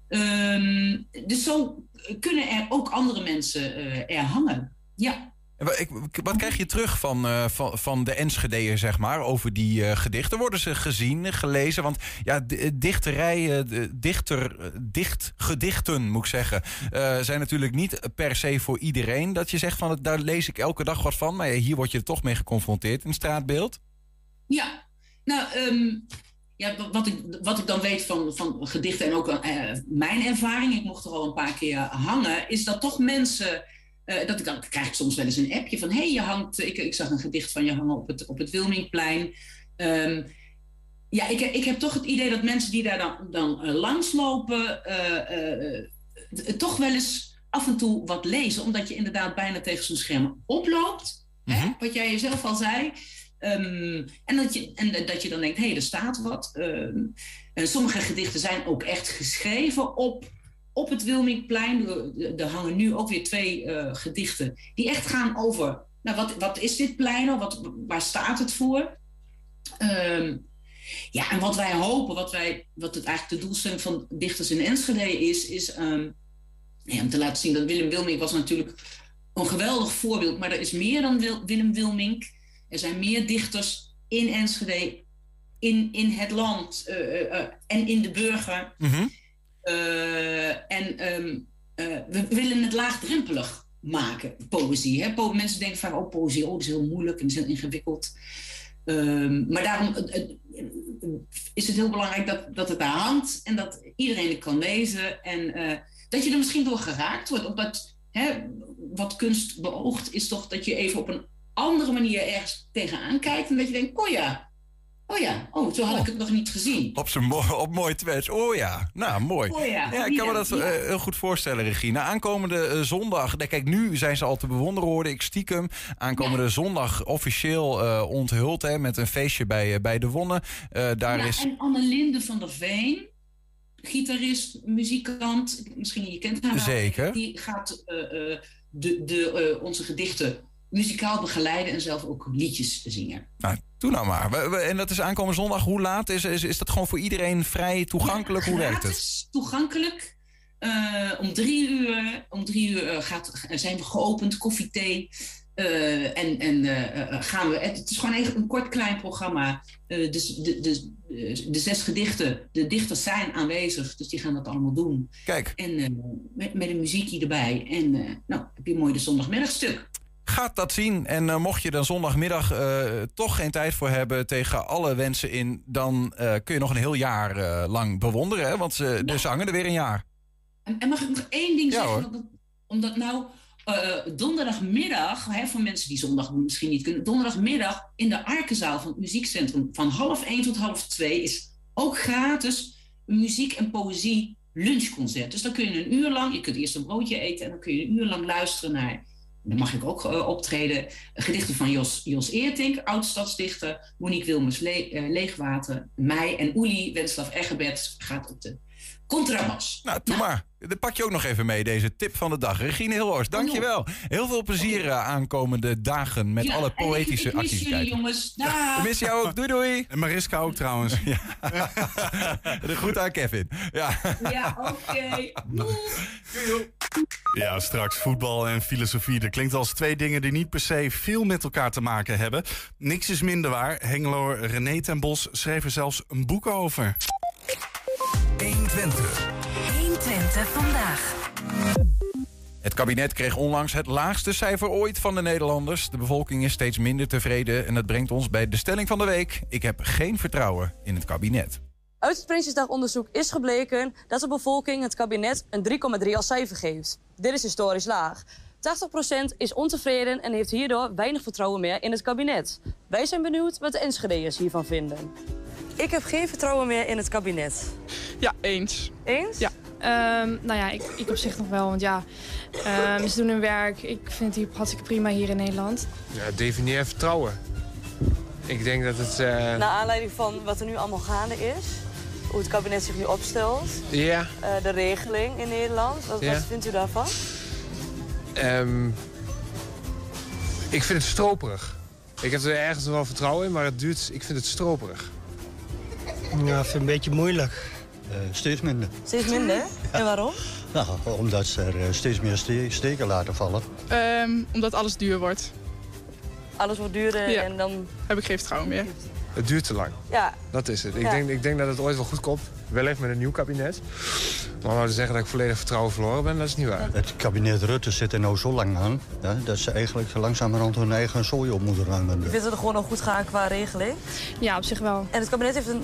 Um, dus zo kunnen er ook andere mensen er hangen. Ja. Wat krijg je terug van, uh, van, de Enschede'er, zeg maar, over die uh, gedichten? Worden ze gezien, gelezen? Want ja, dichterij, dichter, dicht, gedichten, moet ik zeggen, zijn natuurlijk niet per se voor iedereen. Dat je zegt van, daar lees ik elke dag wat van. Maar hier word je toch mee geconfronteerd in straatbeeld. Ja, nou, um, ja, wat, ik, wat ik dan weet van, van gedichten en ook mijn ervaring, ik mocht er al een paar keer hangen, is dat toch mensen... Uh, dat ik dan krijg ik soms wel eens een appje van: hé, hey, je hangt. Ik, ik zag een gedicht van je hangen op het, op het Wilmingplein. Um, ja, ik, ik heb toch het idee dat mensen die daar dan, dan uh, langslopen, toch wel eens af en toe wat lezen, omdat je inderdaad bijna tegen zo'n scherm oploopt. Mhm. Hè, wat jij jezelf al zei. Um, en, dat je, en dat je dan denkt: hé, hey, er staat wat. Um, sommige gedichten zijn ook echt geschreven op op het Wilmingplein. Er hangen nu ook weer twee uh, gedichten die echt gaan over... Nou, wat, wat is dit plein nou? Wat, waar staat het voor? Um, ja, en wat wij hopen, wat, wij, wat het eigenlijk de doelstelling van dichters in Enschede is... is um, ja, om te laten zien dat Willem Wilmink was natuurlijk een geweldig voorbeeld... maar er is meer dan Wil, Willem Wilmink. Er zijn meer dichters in Enschede, in, in het land uh, uh, en in de burger... -hmm. Uh, en um, uh, we willen het laagdrempelig maken, poëzie. Hè? Mensen denken vaak, oh, poëzie, oh, dat is heel moeilijk en is heel ingewikkeld. Um, maar daarom uh, is het heel belangrijk dat, dat het daar hangt en dat iedereen het kan lezen. En dat je er misschien door geraakt wordt. Omdat hè, wat kunst beoogt, is toch dat je even op een andere manier ergens tegenaan kijkt. En dat je denkt, oh ja, Oh ja, oh, zo had oh. ik het nog niet gezien. Op, zijn mo op mooi Twents. Oh ja, nou mooi. Oh ja. ja, ik kan me dat ja. uh, heel goed voorstellen, Regina. Aankomende uh, zondag, kijk, nu zijn ze al te bewonderen, hoorde ik stiekem. Aankomende ja. zondag officieel uh, onthuld hè, met een feestje bij, bij de Wonnen. daar ja, is... En Annelinde van der Veen, gitarist, muzikant, misschien je kent haar. Zeker. Die gaat de, de, onze gedichten muzikaal begeleiden en zelf ook liedjes zingen. Nou, doe nou maar. We- we- En dat is aankomende zondag. Hoe laat? Is, is, is dat gewoon voor iedereen vrij toegankelijk? Hoe werkt het? Toegankelijk. Eh, om drie uur, om drie uur eh, gaat, zijn we geopend, koffie, thee. Eh, en en gaan we. Het is gewoon echt een kort klein programma. Dus de, de, de zes gedichten, de dichters zijn aanwezig, dus die gaan dat allemaal doen. Kijk. En met, met een muziekje erbij. En nou, heb je een mooi de zondagmiddagstuk. Gaat dat zien. En eh, mocht je dan zondagmiddag eh, toch geen tijd voor hebben tegen alle wensen in, dan eh, kun je nog een heel jaar lang bewonderen. Hè? Want ze, de zangen er weer een jaar. En, en mag ik nog één ding Ja, zeggen? Omdat, omdat nou donderdagmiddag, hè, voor mensen die zondag misschien niet kunnen, donderdagmiddag in de Arkenzaal van het muziekcentrum van half één tot half twee is ook gratis muziek- en poëzie lunchconcert. Dus dan kun je een uur lang, je kunt eerst een broodje eten en dan kun je een uur lang luisteren naar, dan mag ik ook eh, optreden, gedichten van Jos, Jos Eertink, oud-stadsdichter, Monique Wilmers, Le- eh, Leegwater, mij en Uli Wenslav Eggebert gaat op de contrabas. Nou, doe maar. Dat pak je ook nog even mee, deze tip van de dag. Regine Hilhorst, dankjewel. Heel veel plezier eh, aankomende dagen met Ja, alle ik- poëtische ik, mis activiteiten. jullie jongens. Dag. We missen jou ook. Doei doei. En Mariska ook trouwens. De groet aan Kevin. Ja. Ja, oké. Ja, straks voetbal en filosofie. Dat klinkt als twee dingen die niet per se veel met elkaar te maken hebben. Niks is minder waar. Hengelo René ten Bos schreef er zelfs een boek over. 120. 120 vandaag. Het kabinet kreeg onlangs het laagste cijfer ooit van de Nederlanders. De bevolking is steeds minder tevreden en dat brengt ons bij de stelling van de week. Ik heb geen vertrouwen in het kabinet. Uit het Prinsjesdagonderzoek is gebleken dat de bevolking het kabinet een 3,3 als cijfer geeft. Dit is historisch laag. 80% is ontevreden en heeft hierdoor weinig vertrouwen meer in het kabinet. Wij zijn benieuwd wat de Enschede'ers hiervan vinden. Ik heb geen vertrouwen meer in het kabinet. Ja, eens. Eens? Ja. Ehm, nou ja, ik, ik op zich nog wel. Want ja, ehm, ze doen hun werk. Ik vind die hartstikke prima hier in Nederland. Ja, definieer vertrouwen. Ik denk dat het... eh, Naar aanleiding van wat er nu allemaal gaande is, hoe het kabinet zich nu opstelt, Ja, eh, de regeling in Nederland. Wat, Ja. wat vindt u daarvan? ehm, ik vind het stroperig. Ik heb er ergens wel vertrouwen in, maar het duurt, ik vind het stroperig. Ja, vind ik een beetje moeilijk. Steeds minder. Steeds minder? En waarom? Nou, omdat ze er eh, steeds meer ste- steken laten vallen. Ehm, omdat alles duur wordt. Alles wordt duurder Ja. en dan... Heb ik geen vertrouwen meer. Het duurt te lang. Ja. Dat is het. Ik, Ja. denk, ik denk dat het ooit wel goed komt. Wellicht met een nieuw kabinet. Maar om te zeggen dat ik volledig vertrouwen verloren ben, dat is niet waar. Het kabinet Rutte zit er nou zo lang aan... Ja, dat ze eigenlijk langzamerhand hun eigen zooi op moeten ruimen. Je vindt het er gewoon nog goed gaan qua regeling? Ja, op zich wel. En het kabinet heeft een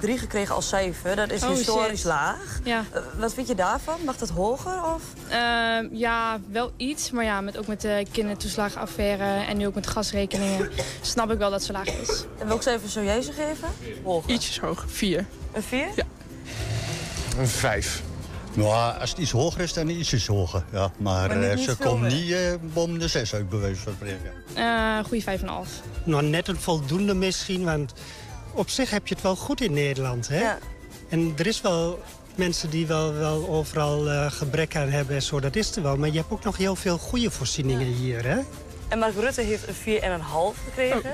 3,3 gekregen als cijfer. Dat is Oh, historisch shit. laag. Ja. Eh, wat vind je daarvan? Mag dat hoger? Of? Ehm, ja, wel iets. Maar ja, met, ook met de kindertoeslagenaffaire en nu ook met gasrekeningen... snap ik wel dat zo laag is. En welk cijfer zou jij ze geven? Hoger. Ietsjes hoger. Vier. Een 4? Ja. Een vijf. Nou, als het iets hoger is, dan iets hoger. Ja, maar Maar niet- eh, niet ze komt niet eh boven de zes uit, bij wijze van spreken. Eh goeie 5,5. Nou, net een voldoende misschien, want op zich heb je het wel goed in Nederland, hè? Ja. En er is wel mensen die wel, wel overal eh, gebrek aan hebben en zo, dat is er wel. Maar je hebt ook nog heel veel goede voorzieningen hier, hè? En Mark Rutte heeft een 4,5 gekregen.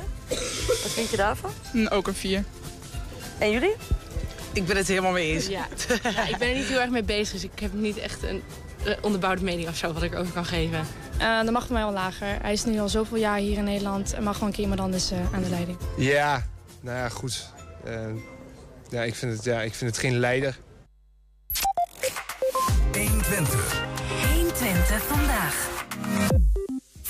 Wat vind je daarvan? Mm, Ook een vier. En jullie? Ik ben het helemaal mee eens. Ja. ja, ik ben er niet heel erg mee bezig, dus ik heb niet echt een eh, onderbouwde mening of zo wat ik erover kan geven. Eh dan mag het mij wel lager. Hij is nu al zoveel jaar hier in Nederland... en mag gewoon een keer iemand anders eh, aan de leiding. Ja, nou ja, goed. Eh, ja, ik vind het, ja, ik vind het geen leider. 120. 120 vandaag.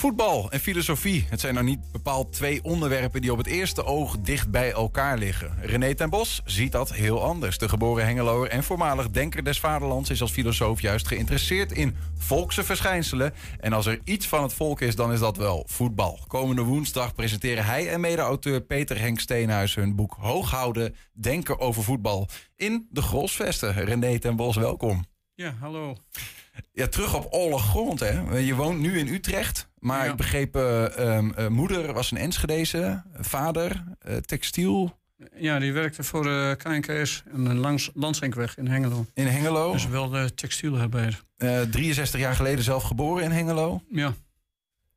Voetbal en filosofie. Het zijn nou niet bepaald twee onderwerpen die op het eerste oog dicht bij elkaar liggen. René ten Bos ziet dat heel anders. De geboren Hengeloer en voormalig denker des vaderlands is als filosoof juist geïnteresseerd in volkse verschijnselen. En als er iets van het volk is, dan is dat wel voetbal. Komende woensdag presenteren hij en mede-auteur Peter Henk Steenhuis hun boek Hooghouden, Denken over voetbal in de Grosvesten. René ten Bos, welkom. Ja, hallo. Ja, terug op oorlog grond, hè? Je woont nu in Utrecht, maar Ja. ik begreep, eh, ehm, eh, moeder was een Enschedeze, vader, eh, textiel. Ja, die werkte voor de KNKS en langs Landsenkweg in Hengelo. In Hengelo? Dus wel de textielarbeider. Eh 63 jaar geleden zelf geboren in Hengelo. Ja.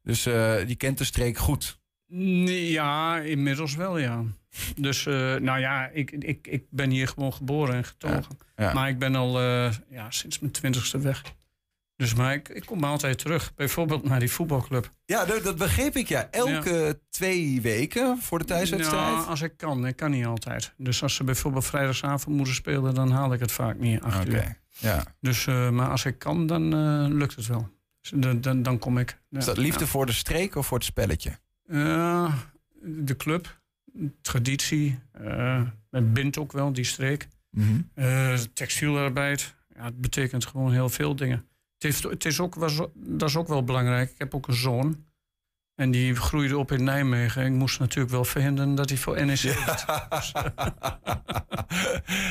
Dus die kent de streek goed. Ja, inmiddels wel, ja. Dus, nou ja, ik, ik, ik ben hier gewoon geboren en getogen. Ja, ja. Maar ik ben al ja, sinds mijn twintigste weg. Dus maar ik, ik kom altijd terug. Bijvoorbeeld naar die voetbalclub. Ja, dat, dat begreep ik, ja. Elke twee weken voor de thuiswedstrijd? Ja, als ik kan. Ik kan niet altijd. Dus als ze bijvoorbeeld vrijdagavond moeten spelen... dan haal ik het vaak niet acht Oké, uur. ja. Dus, eh, maar als ik kan, dan eh, lukt het wel. Dus dan, dan, dan kom ik. Ja, Is dat liefde ja. voor de streek of voor het spelletje? Ja, de club, traditie. het bindt ook wel, die streek. Mhm. Textielarbeid. Ja, het betekent gewoon heel veel dingen. Het, heeft, het is ook, was, dat is ook wel belangrijk. Ik heb ook een zoon. En die groeide op in Nijmegen. Ik moest natuurlijk wel verhinderen dat hij voor NEC. Dus,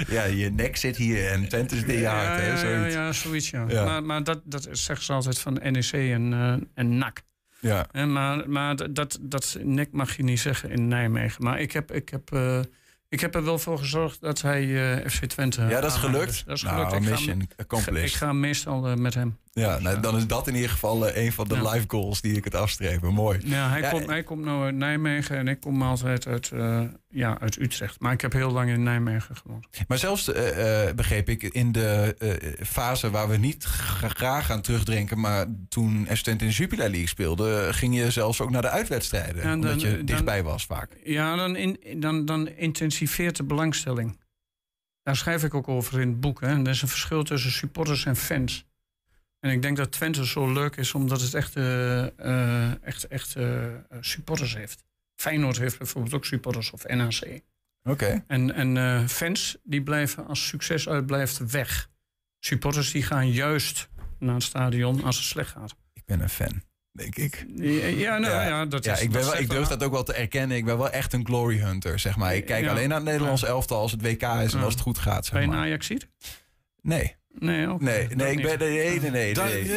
ja, je nek zit hier en Twente is je hart, hè? ja, ja, Zoiets. ja, zoiets, ja. Ja. Maar, maar dat, dat zeggen ze altijd van NEC en, eh, en NAC. Ja. Hè, maar maar dat, dat nek mag je niet zeggen in Nijmegen. Maar ik heb, ik heb, eh, ik heb er wel voor gezorgd dat hij eh, FC Twente... Ja, dat is gelukt? Dus Dat is Nou, gelukt. Ik ga- mission accomplished. Ik ga meestal eh, met hem. Ja, nou, dan is dat in ieder geval eh, een van de Ja. live goals die ik het afstrepen. Mooi. Ja, hij, Ja, komt, hij komt nou uit Nijmegen en ik kom altijd uit, eh, ja, uit Utrecht. Maar ik heb heel lang in Nijmegen gewoond. Maar zelfs, eh, eh, begreep ik, in de eh, fase waar we niet gra- graag aan terugdrinken... maar toen Twente in de Jupiler League speelde... ging je zelfs ook naar de uitwedstrijden. Ja, dan- omdat je dan- dichtbij was vaak. Ja, dan, in, dan, dan intensiveert de belangstelling. Daar schrijf ik ook over in het boek. Hè. Er is een verschil tussen supporters en fans. En ik denk dat Twente zo leuk is omdat het echt, eh, echt, echt eh, supporters heeft. Feyenoord heeft bijvoorbeeld ook supporters of NAC. Oké. En, en fans die blijven als succes uitblijft weg. Supporters die gaan juist naar het stadion als het slecht gaat. Ik ben een fan, denk ik. Ja, nou, ja, dat ja, is- ik, ben dat wel, ik durf dat ook wel te erkennen. Ik ben wel echt een glory hunter, zeg maar. Ik kijk Ja. alleen naar het Nederlands elftal als het WK is en Ja. als het goed gaat, zeg Ben je maar. een Ajaxiet? Nee. Nee, ook Nee, nee, ik ben, nee, nee, nee.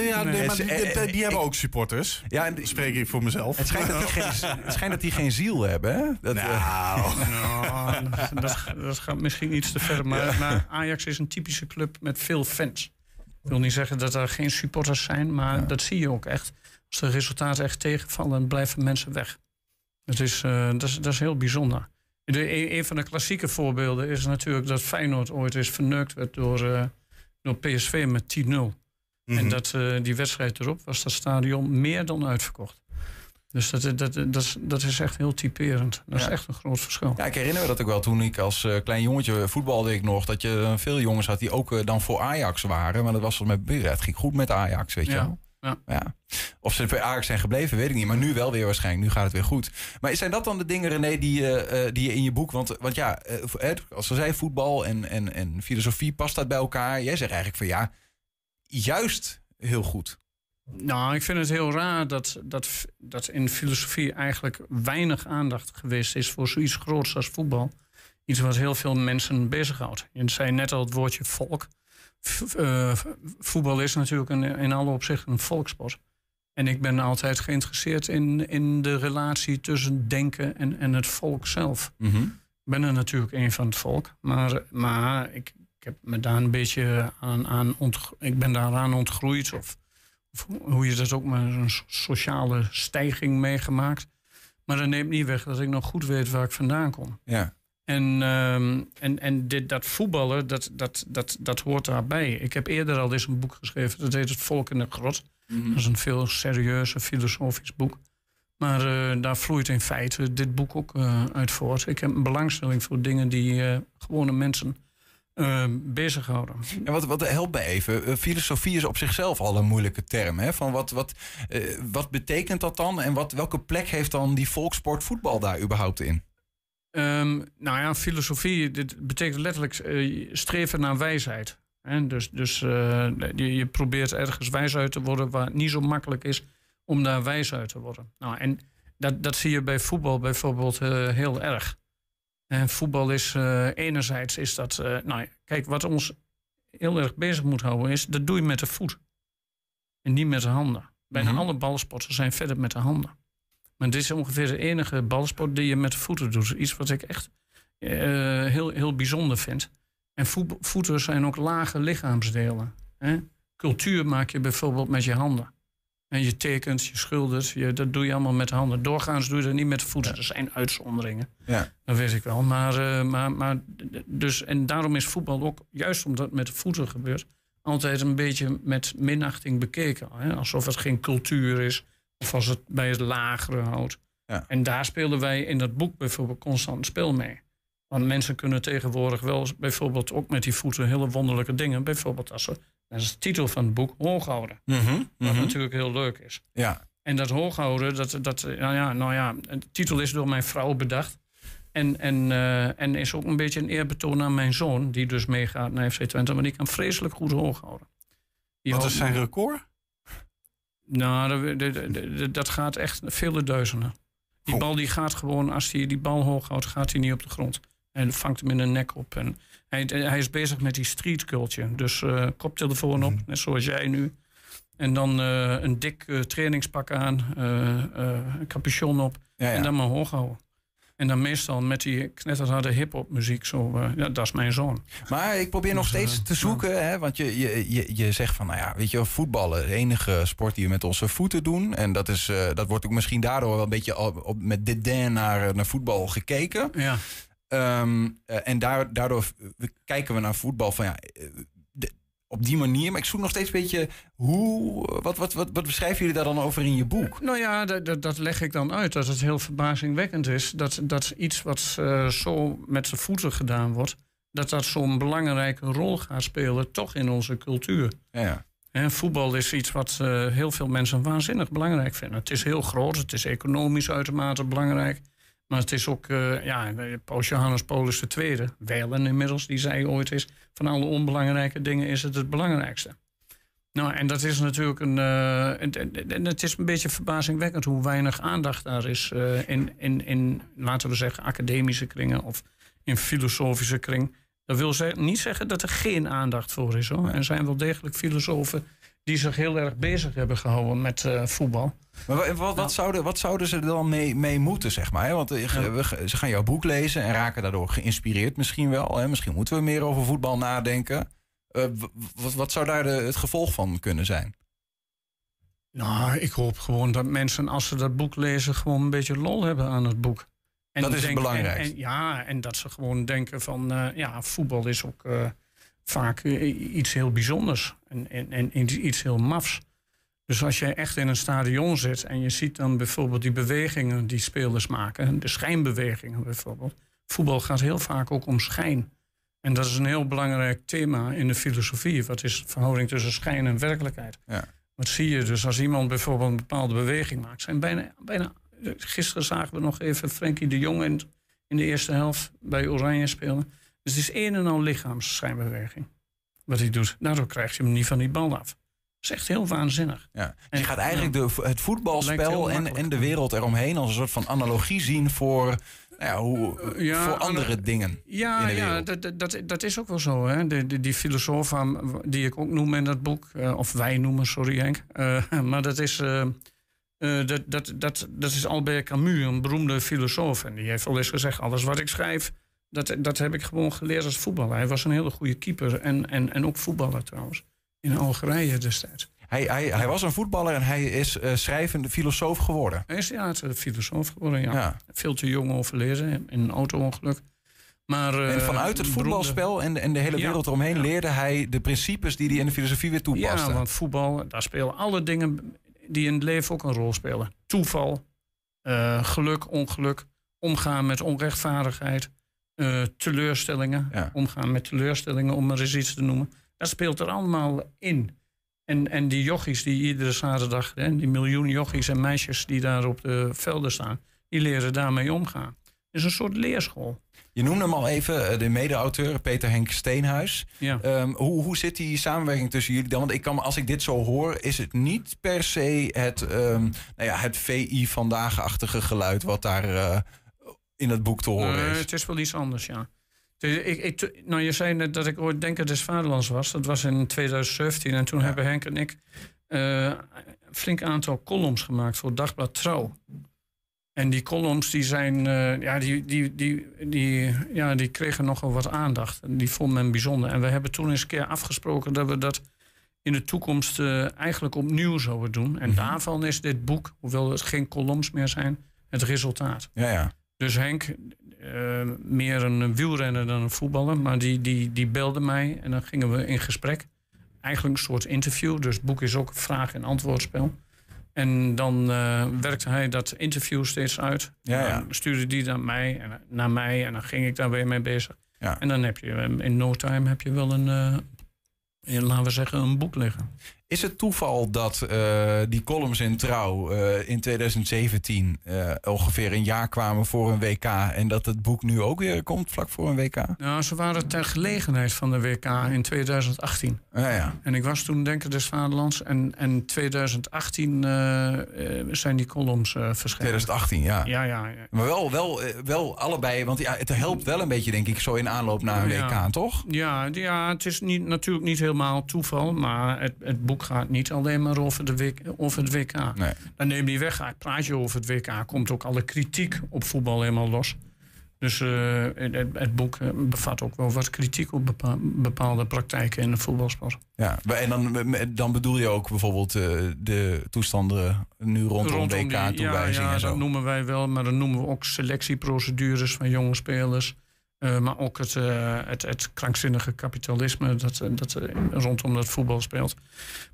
Ja, nee, maar Het- die, die- die hebben ik- ook supporters. Ja, en Dat spreek ik voor mezelf. Het schijnt dat die geen, het schijnt dat die geen ziel hebben, hè? Dat, eh, Nou. Nou, dat, dat, dat gaat misschien iets te ver. Maar, maar Ajax is een typische club met veel fans. Ik wil niet zeggen dat er geen supporters zijn, maar dat zie je ook echt. Als de resultaten echt tegenvallen, blijven mensen weg. Het is, eh, dat, is, dat is heel bijzonder. De, een, van de klassieke voorbeelden is natuurlijk dat Feyenoord ooit eens verneukt werd door, eh, door PSV met 10-0. En dat eh, die wedstrijd erop was dat stadion meer dan uitverkocht. Dus dat, dat, dat, dat, is, dat is echt heel typerend. Dat is echt een groot verschil. Ja, ik herinner me dat ook wel toen ik als eh, klein jongetje voetbalde ik nog. Dat je eh, veel jongens had die ook eh, dan voor Ajax waren. Maar dat was volgens mij, het ging goed met Ajax, weet je Ja, wel. Ja. Ja. Of ze bij Ajax zijn gebleven, weet ik niet. Maar nu wel weer waarschijnlijk. Nu gaat het weer goed. Maar zijn dat dan de dingen, René, die, eh, die je in je boek... Want, want ja, eh, als ze zei, voetbal en, en, en filosofie, past dat bij elkaar? Jij zegt eigenlijk van ja, juist heel goed. Nou, ik vind het heel raar dat, dat, dat in filosofie eigenlijk weinig aandacht geweest is voor zoiets groots als voetbal. Iets wat heel veel mensen bezighoudt. Je zei net al het woordje volk. Eh, voetbal is natuurlijk een, in alle opzichten een volkssport. En ik ben altijd geïnteresseerd in, in de relatie tussen denken en, en het volk zelf. Mhm. Ik ben er natuurlijk een van het volk, maar, maar ik, ik heb me daar een beetje aan, aan ik ben daaraan ontgroeid. Of, of hoe je dat ook maar een so- sociale stijging meegemaakt. Maar dat neemt niet weg dat ik nog goed weet waar ik vandaan kom. Ja. En, ehm, en, en dit, dat voetballen, dat, dat, dat, dat hoort daarbij. Ik heb eerder al eens een boek geschreven, dat heet Het Volk in de Grot. Mhm. Dat is een veel serieuzer filosofisch boek. Maar eh, daar vloeit in feite dit boek ook eh, uit voort. Ik heb een belangstelling voor dingen die eh, gewone mensen bezighouden. En wat, wat helpt me even. Filosofie is op zichzelf al een moeilijke term. Hè? Van wat, wat, wat betekent dat dan? En wat, welke plek heeft dan die volkssport voetbal daar überhaupt in? Ehm, nou ja, filosofie dit betekent letterlijk eh, streven naar wijsheid. Hè? Dus, dus eh, je, je probeert ergens wijs uit te worden waar het niet zo makkelijk is om daar wijs uit te worden. Nou, en dat, dat zie je bij voetbal bijvoorbeeld eh, heel erg. En voetbal is enerzijds is dat, nou ja, kijk, wat ons heel erg bezig moet houden is, dat doe je met de voet. En niet met de handen. Bijna Mhm. alle balsporten zijn verder met de handen. Maar dit is ongeveer de enige balsport die je met de voeten doet. Iets wat ik echt eh, heel, heel bijzonder vind. En voet- voeten zijn ook lage lichaamsdelen. Hè? Cultuur maak je bijvoorbeeld met je handen. En je tekent, je schildert, je, dat doe je allemaal met de handen. Doorgaans doe je dat niet met de voeten. Er zijn uitzonderingen. Ja. Dat weet ik wel. Maar, eh, maar, maar dus, en daarom is voetbal ook, juist omdat het met de voeten gebeurt, altijd een beetje met minachting bekeken. Hè? Alsof het geen cultuur is, of als het bij het lagere houdt. Ja. En daar speelden wij in dat boek bijvoorbeeld constant spel mee. Want mensen kunnen tegenwoordig wel bijvoorbeeld ook met die voeten hele wonderlijke dingen. Bijvoorbeeld als ze, dat is de titel van het boek, hoog houden. Mhm, Wat mhm. natuurlijk heel leuk is. Ja. En dat hooghouden, dat, dat, nou ja, nou ja, de titel is door mijn vrouw bedacht. En, en, eh, en is ook een beetje een eerbetoon aan mijn zoon, die dus meegaat naar FC Twente. Maar die kan vreselijk goed hooghouden. Die Wat is zijn record? Nou, dat, dat- dat- dat gaat echt vele duizenden. Die bal die gaat gewoon, als hij die bal hoog houdt, gaat hij niet op de grond. En vangt hem in de nek op. En hij, hij is bezig met die street culture. Dus eh, koptelefoon op, net zoals jij nu. En dan eh, een dik eh, trainingspak aan, een capuchon op. Ja, ja. En dan maar hoog houden. En dan meestal met die knetterharde hip-hop muziek. Zo, eh, ja, dat is mijn zoon. Maar ik probeer nog Dus, steeds eh, te zoeken, hè, want je, je, je, je zegt van, nou ja, weet je, wel, voetballen, de enige sport die we met onze voeten doen. En dat, is, eh, dat wordt ook misschien daardoor wel een beetje op, op- met dédain naar, naar voetbal gekeken. Ja. Ehm, eh, en daar, daardoor kijken we naar voetbal van, ja, op die manier. Maar ik zoek nog steeds een beetje, hoe, wat, wat, wat, wat beschrijven jullie daar dan over in je boek? Nou ja, dat, dat, dat leg ik dan uit. Dat het heel verbazingwekkend is. Dat, dat iets wat eh, zo met zijn voeten gedaan wordt... dat dat zo'n belangrijke rol gaat spelen... toch in onze cultuur. Ja. Hè, voetbal is iets wat eh, heel veel mensen waanzinnig belangrijk vinden. Het is heel groot, het is economisch uitermate belangrijk. Maar het is ook, eh, ja, Paus Johannes Paulus II, Welen inmiddels, die zei ooit is... van alle onbelangrijke dingen is het het belangrijkste. Nou, en dat is natuurlijk een. eh, en het is een beetje verbazingwekkend hoe weinig aandacht daar is eh, in, in, in, laten we zeggen, academische kringen of in filosofische kring. Dat wil ze- niet zeggen dat er geen aandacht voor is hoor. Er zijn wel degelijk filosofen die zich heel erg bezig hebben gehouden met eh, voetbal. Maar wa- wat, wat, zouden, wat zouden ze er dan mee, mee moeten, zeg maar? hè? Want eh, we ze gaan jouw boek lezen en raken daardoor geïnspireerd misschien wel. Hè? Misschien moeten we meer over voetbal nadenken. Eh, wat, wat zou daar de, het gevolg van kunnen zijn? Nou, ik hoop gewoon dat mensen, als ze dat boek lezen, gewoon een beetje lol hebben aan het boek. Dat is het belangrijkste. En, en- ja, en dat ze gewoon denken van, ja, voetbal is ook vaak iets heel bijzonders en, en, en iets heel mafs. Dus als jij echt in een stadion zit en je ziet dan bijvoorbeeld die bewegingen die spelers maken, de schijnbewegingen bijvoorbeeld. Voetbal gaat heel vaak ook om schijn. En dat is een heel belangrijk thema in de filosofie. Wat is de verhouding tussen schijn en werkelijkheid? Ja. Wat zie je dus als iemand bijvoorbeeld een bepaalde beweging maakt? Zijn bijna, bijna, gisteren zagen we nog even Frenkie de Jong in, in de eerste helft bij Oranje spelen. Dus het is een en al lichaamsschijnbeweging wat hij doet. Daardoor krijg je hem niet van die bal af. Dat is echt heel waanzinnig. Ja. Dus je gaat eigenlijk de, het voetbalspel en, en de wereld eromheen als een soort van analogie zien voor, nou ja, hoe, Ja, voor andere dingen Ja, in de ja wereld. dat, dat- dat, is ook wel zo. Hè? De, de, die filosoof die ik ook noem in dat boek, eh, of wij noemen, sorry Henk. eh, maar dat is, eh, eh, dat, dat, dat, dat is Albert Camus, een beroemde filosoof. En die heeft al eens gezegd, alles wat ik schrijf, dat, dat heb ik gewoon geleerd als voetballer. Hij was een hele goede keeper en, en, en ook voetballer trouwens. In Algerije destijds. Hij, hij, hij was een voetballer en hij is eh, schrijvende filosoof geworden. Hij is ja, filosoof geworden, ja. Ja. Veel te jong overleden in een auto-ongeluk. Maar, En eh, vanuit het voetbalspel en de, en de hele Ja, wereld eromheen leerde hij de principes die hij in de filosofie weer toepaste. Ja, want voetbal, daar spelen alle dingen die in het leven ook een rol spelen. Toeval, eh, geluk, ongeluk, omgaan met onrechtvaardigheid, eh, teleurstellingen. Omgaan met teleurstellingen, om maar eens iets te noemen. Dat speelt er allemaal in. En, en die jochies die iedere zaterdag, hè, die miljoen jochies en meisjes die daar op de velden staan, die leren daarmee omgaan. Het is een soort leerschool. Je noemde hem al even, eh, de mede-auteur Peter Henk Steenhuis. Ja. Ehm, hoe, hoe zit die samenwerking tussen jullie dan? Want ik kan, als ik dit zo hoor, is het niet per se het, ehm, nou ja, het VI vandaag-achtige geluid wat daar eh, in het boek te horen Eh, is. het is wel iets anders, ja. Dus ik, ik, nou, je zei net dat ik ooit Denker des Vaderlands was. Dat was in 2017. En toen hebben Henk en ik eh, een flink aantal columns gemaakt voor Dagblad Trouw. En die columns die zijn, eh, ja, die, die, die, die, ja, die kregen nogal wat aandacht. En die vond men bijzonder. En we hebben toen eens een keer afgesproken dat we dat in de toekomst eh, eigenlijk opnieuw zouden doen. En daarvan is dit boek, hoewel het geen columns meer zijn, het resultaat. Ja, ja. Dus Henk, eh, meer een wielrenner dan een voetballer, maar die, die, die belde mij en dan gingen we in gesprek. Eigenlijk een soort interview, dus het boek is ook een vraag- en antwoordspel. En dan eh, werkte hij dat interview steeds uit. Ja, ja. Dan stuurde die naar mij, en, naar mij en dan ging ik daar weer mee bezig. Ja. En dan heb je eh, in no time heb je wel een, een, laten we zeggen, een boek liggen. Is het toeval dat eh, die columns in Trouw eh, in 2017 eh, ongeveer een jaar kwamen voor een WK en dat het boek nu ook weer komt vlak voor een WK? Nou, ze waren ter gelegenheid van de WK in 2018. Ja, ja. En ik was toen Denker des Vaderlands. En, en 2018 eh, eh, zijn die columns verschenen. 2018, ja. Ja, ja. ja. Maar wel, wel, wel allebei, want ja, het helpt wel een beetje, denk ik, zo in aanloop naar een Ja. WK, toch? Ja, ja het is niet, natuurlijk niet helemaal toeval. Maar het, het boek gaat niet alleen maar over, de WK, over het WK. Nee. Dan neem die weg. Praat je over het WK, komt ook alle kritiek op voetbal helemaal los. Dus eh, het, boek eh, bevat ook wel wat kritiek op bepa- bepaalde praktijken in de voetbalsport. Ja, en dan, dan bedoel je ook bijvoorbeeld eh, de toestanden nu rondom, Rondom die- WK-toewijzing ja, ja, en zo. dat noemen wij wel, maar dan noemen we ook selectieprocedures van jonge spelers. Eh, maar ook het, eh, het, het krankzinnige kapitalisme dat, eh, dat rondom dat voetbal speelt.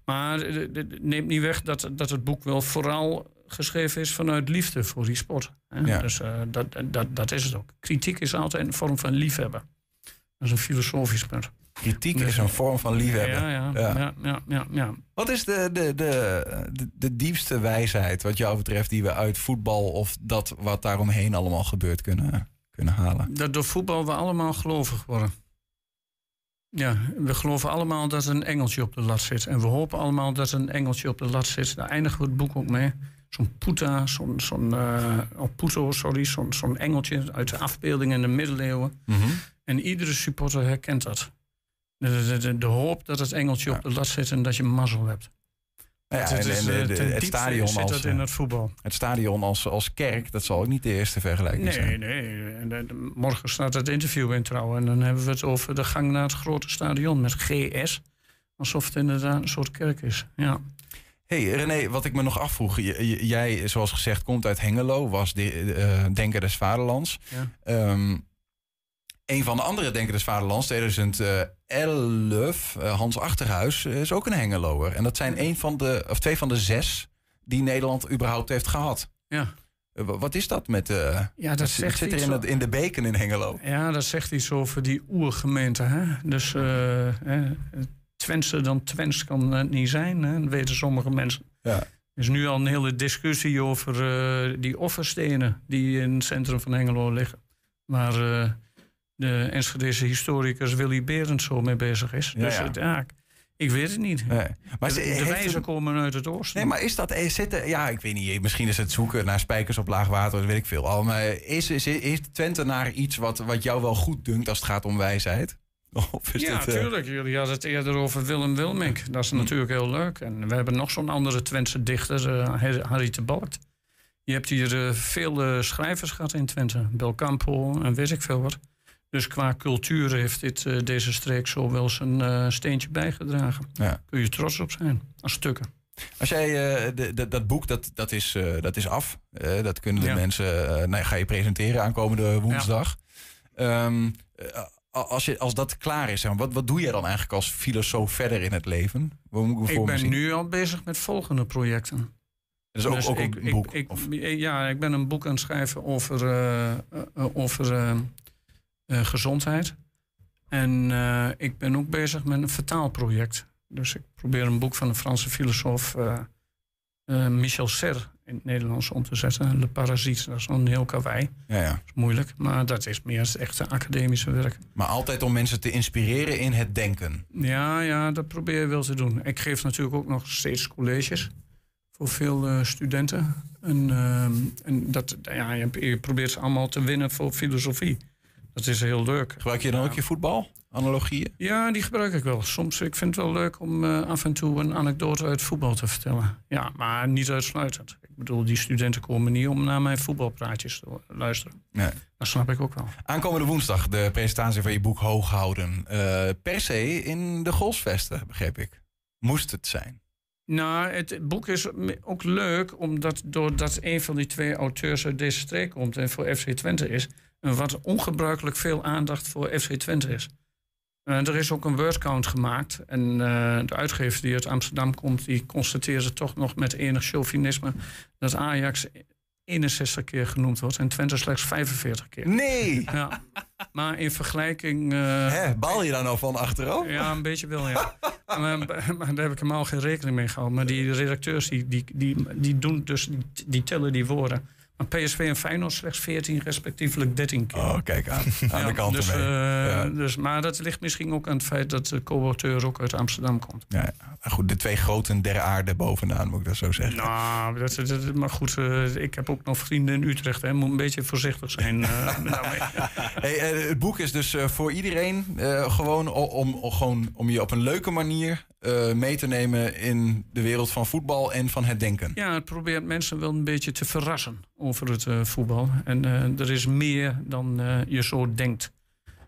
Maar het neemt niet weg dat, dat het boek wel vooral geschreven is vanuit liefde voor die sport. Hè? Ja. Dus dat, dat, dat is het ook. Kritiek is altijd een vorm van liefhebben. Dat is een filosofisch punt. Kritiek Dus- is een vorm van liefhebben. Ja, ja, ja. ja, ja, ja, Wat is de, de, de, de, de diepste wijsheid wat jou betreft die we uit voetbal of dat wat daaromheen allemaal gebeurt kunnen, kunnen halen? Dat door voetbal we allemaal gelovig worden. Ja, we geloven allemaal dat er een engeltje op de lat zit. En we hopen allemaal dat er een engeltje op de lat zit. Daar eindigen we het boek ook mee. Zo'n Puta, zo'n, zo'n eh, oh, Puto, sorry, zo'n, zo'n engeltje uit de afbeelding in de middeleeuwen. En iedere supporter herkent dat. De, de, de, de hoop dat het engeltje op de lat zit en dat je mazzel hebt. Ja, Het en, is, en eh, de- het stadion zit als, dat in het voetbal. Het stadion als, als kerk, dat zal ook niet de eerste vergelijking zijn. Nee, nee. Morgen staat het interview in trouwen. En dan hebben we het over de gang naar het grote stadion met GS. Alsof het inderdaad een soort kerk is. Ja. hey, René, wat ik me nog afvroeg. Jij, zoals gezegd, komt uit Hengelo, was de, eh, Denker des Vaderlands. Ja. Ehm, een van de andere Denker des Vaderlands, 2011, eh, Hans Achterhuis, eh, is ook een Hengeloer. En dat zijn een van de, of twee van de zes die Nederland überhaupt heeft gehad. Ja. Eh, wa- wat is dat met... eh Ja, dat zegt zit er in, het- in de beken in Hengelo? ja, dat zegt iets over die oergemeente. Hè? Dus eh hè, Twentse dan Twents kan het niet zijn. Hè? Dat weten sommige mensen. Ja. Er is nu al een hele discussie over die offerstenen die in het centrum van Hengelo liggen. Waar eh, de Enschedese historicus Willy Berend zo mee bezig is. Ja, dus ja. ja, ik- weet het niet. Nee. Maar de wijzen komen uit het oosten. Nee, maar is dat eh, zitten? Ja, ik weet niet. Misschien is het zoeken naar spijkers op laag water, dat weet ik veel. Al, maar is, is, is Twente naar iets wat, wat jou wel goed dunkt als het gaat om wijsheid? Ja, dit, eh, tuurlijk. Jullie hadden het eerder over Willem Wilmink. Dat is natuurlijk heel leuk. En we hebben nog zo'n andere Twentse dichter, eh, Harry de Balkt. Je hebt hier veel schrijvers gehad in Twente. Belcampo en weet ik veel wat. Dus qua cultuur heeft dit, eh, deze streek zo wel zijn eh, steentje bijgedragen. Ja. Kun je trots op zijn, als stukken. Als jij eh, de, de- dat boek, dat, dat, is, dat is af. Dat kunnen de Ja. mensen, eh, nou, ga je presenteren aankomende woensdag. Ehm, eh, als, je, als dat klaar is, wat, wat doe jij dan eigenlijk als filosoof verder in het leven? Moet ik ben nu al bezig met volgende projecten. Dat is ook, Dus ook ik- een boek. ik- ja, ik ben een boek aan het schrijven over, over gezondheid. En eh, ik ben ook bezig met een vertaalproject. Dus ik probeer een boek van een Franse filosoof, eh, eh, Michel Serre, in het Nederlands om te zetten. Le Parasiet, dat is een heel kawaii. Ja, ja. Dat is moeilijk, maar dat is meer het echte academische werk. Maar altijd om mensen te inspireren in het denken. Ja, ja, dat probeer je wel te doen. Ik geef natuurlijk ook nog steeds colleges voor veel eh, studenten. En, ehm, en dat, ja, je probeert ze allemaal te winnen voor filosofie. Dat is heel leuk. Gebruik je dan ook je voetbal? Analogieën? Ja, die gebruik ik wel. Soms ik vind het wel leuk om eh, af en toe een anekdote uit voetbal te vertellen. Ja, maar niet uitsluitend. Ik bedoel, die studenten komen niet om naar mijn voetbalpraatjes te luisteren. Nee. Dat snap ik ook wel. Aankomende woensdag de presentatie van je boek Hoog houden. Eh, per se in de Golsvesten, begreep ik. moest het zijn? Nou, het boek is ook leuk omdat doordat een van die twee auteurs uit deze streek komt en voor FC Twente is, wat ongebruikelijk veel aandacht voor FC Twente is. Uh, er is ook een wordcount gemaakt. En uh, de uitgever die uit Amsterdam komt, die constateerde toch nog met enig chauvinisme dat Ajax 61 keer genoemd wordt en Twente slechts 45 keer. Nee! Ja. Maar in vergelijking... Uh, Hè, bal je daar nou van achterover? Ja, een beetje wel, ja. maar, maar, daar heb ik helemaal geen rekening mee gehouden. Maar die redacteurs die, die, die, die doen dus, die, die tellen die woorden. Maar PSV en Feyenoord slechts 14, respectievelijk 13 keer. Oh, kijk aan. Aan ja, de kant dus, uh, Ja. dus, maar dat ligt misschien ook aan het feit dat de co-auteur ook uit Amsterdam komt. Ja, goed, de twee groten der aarde bovenaan, moet ik dat zo zeggen. Nou, dat, dat, maar goed, uh, ik heb ook nog vrienden in Utrecht. Hè. Moet een beetje voorzichtig zijn uh, daarmee. Hey, eh, het boek is dus eh, voor iedereen eh, gewoon om, om, gewoon om je op een leuke manier eh, mee te nemen in de wereld van voetbal en van het denken. Ja, het probeert mensen wel een beetje te verrassen over het eh, voetbal. En eh, er is meer dan je zo denkt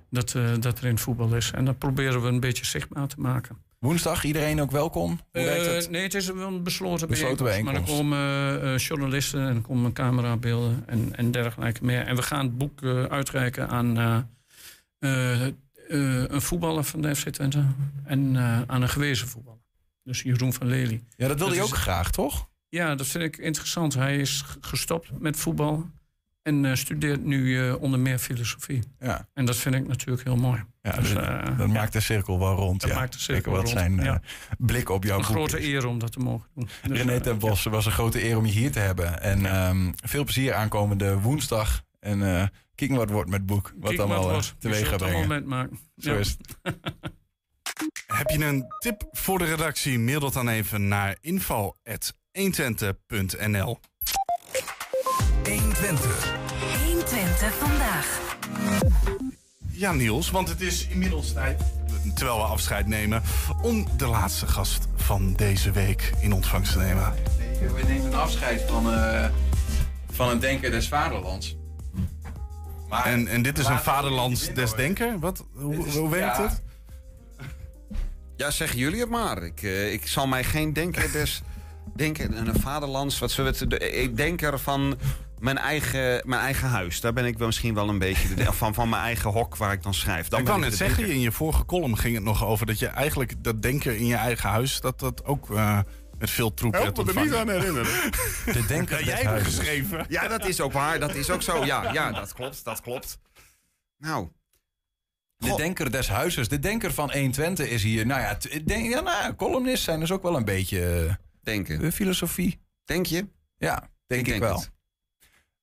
dat, dat er in voetbal is. En dat proberen we een beetje zichtbaar te maken. Woensdag, iedereen ook welkom? Hoe werkt het? nee, het is wel een besloten, Besloten bijeenkomst. bijeenkomst. Maar er komen journalisten en komen camerabeelden en, en dergelijke meer. En we gaan het boek uitreiken aan eh, een voetballer van de FC Twente en eh, aan een gewezen voetballer. Dus Jeroen van Lely. Ja, dat wil hij is- ook graag, toch? Ja, dat vind ik interessant. Hij is gestopt met voetbal en eh, studeert nu onder meer filosofie. Ja. En dat vind ik natuurlijk heel mooi. Ja, Dus, dat, dat maakt de cirkel wel rond. Dat ja. maakt de cirkel wat rond, zijn eh, ja. blik op jouw een grote is. eer om dat te mogen doen. Dus, René eh, ten Bos, het was een grote eer om je hier te hebben. En ehm, veel plezier aankomende woensdag. En eh kijk wat wordt met het boek. Wat Kijk allemaal wat eh. Je teweeg gaat het brengen. allemaal metmaken. Zo Ja. is het. Heb je een tip voor de redactie? Mail dat dan even naar info.120.nl 120. 120 vandaag. Ja, Niels, want het is inmiddels tijd, terwijl we afscheid nemen, om de laatste gast van deze week in ontvangst te nemen. We nemen afscheid van, eh, van een denker des vaderlands. Maar En, en dit is een vaderlands niet des winnen, denker? Wat, hoe, is- hoe werkt ja. het? Ja, zeggen jullie het maar. Ik, eh, ik zal mij geen denker des... Denken, een vaderlands, wat zullen we het... de- Ik denker van mijn eigen, mijn eigen huis. Daar ben ik wel misschien wel een beetje... De, van, van mijn eigen hok waar ik dan schrijf. Dan ik net de zeggen, denker. in je vorige column ging het nog over dat je eigenlijk dat denken in je eigen huis, dat dat ook eh, met veel troep Help werd me er niet aan herinneren. De denker Ja, des jij hebt geschreven. Ja, dat is ook waar. Dat is ook zo. Ja, ja dat klopt. Dat klopt. Nou, De denker des huizes. De denker van 120 is hier. Nou ja, denk, ja, nou, ja, columnisten zijn dus ook wel een beetje eh, denken. eh, filosofie. Denk je? Ja, denk ik, denk wel. het.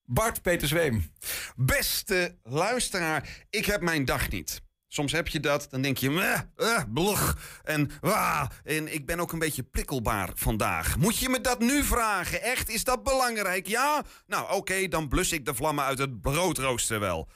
Bart Peter Zweem. Beste luisteraar, ik heb mijn dag niet. Soms heb je dat, dan denk je, meh, eh, blog, en, ah, en ik ben ook een beetje prikkelbaar vandaag. Moet je me dat nu vragen? Echt, is dat belangrijk? Ja? Nou, oké, dan blus ik de vlammen uit het broodrooster wel.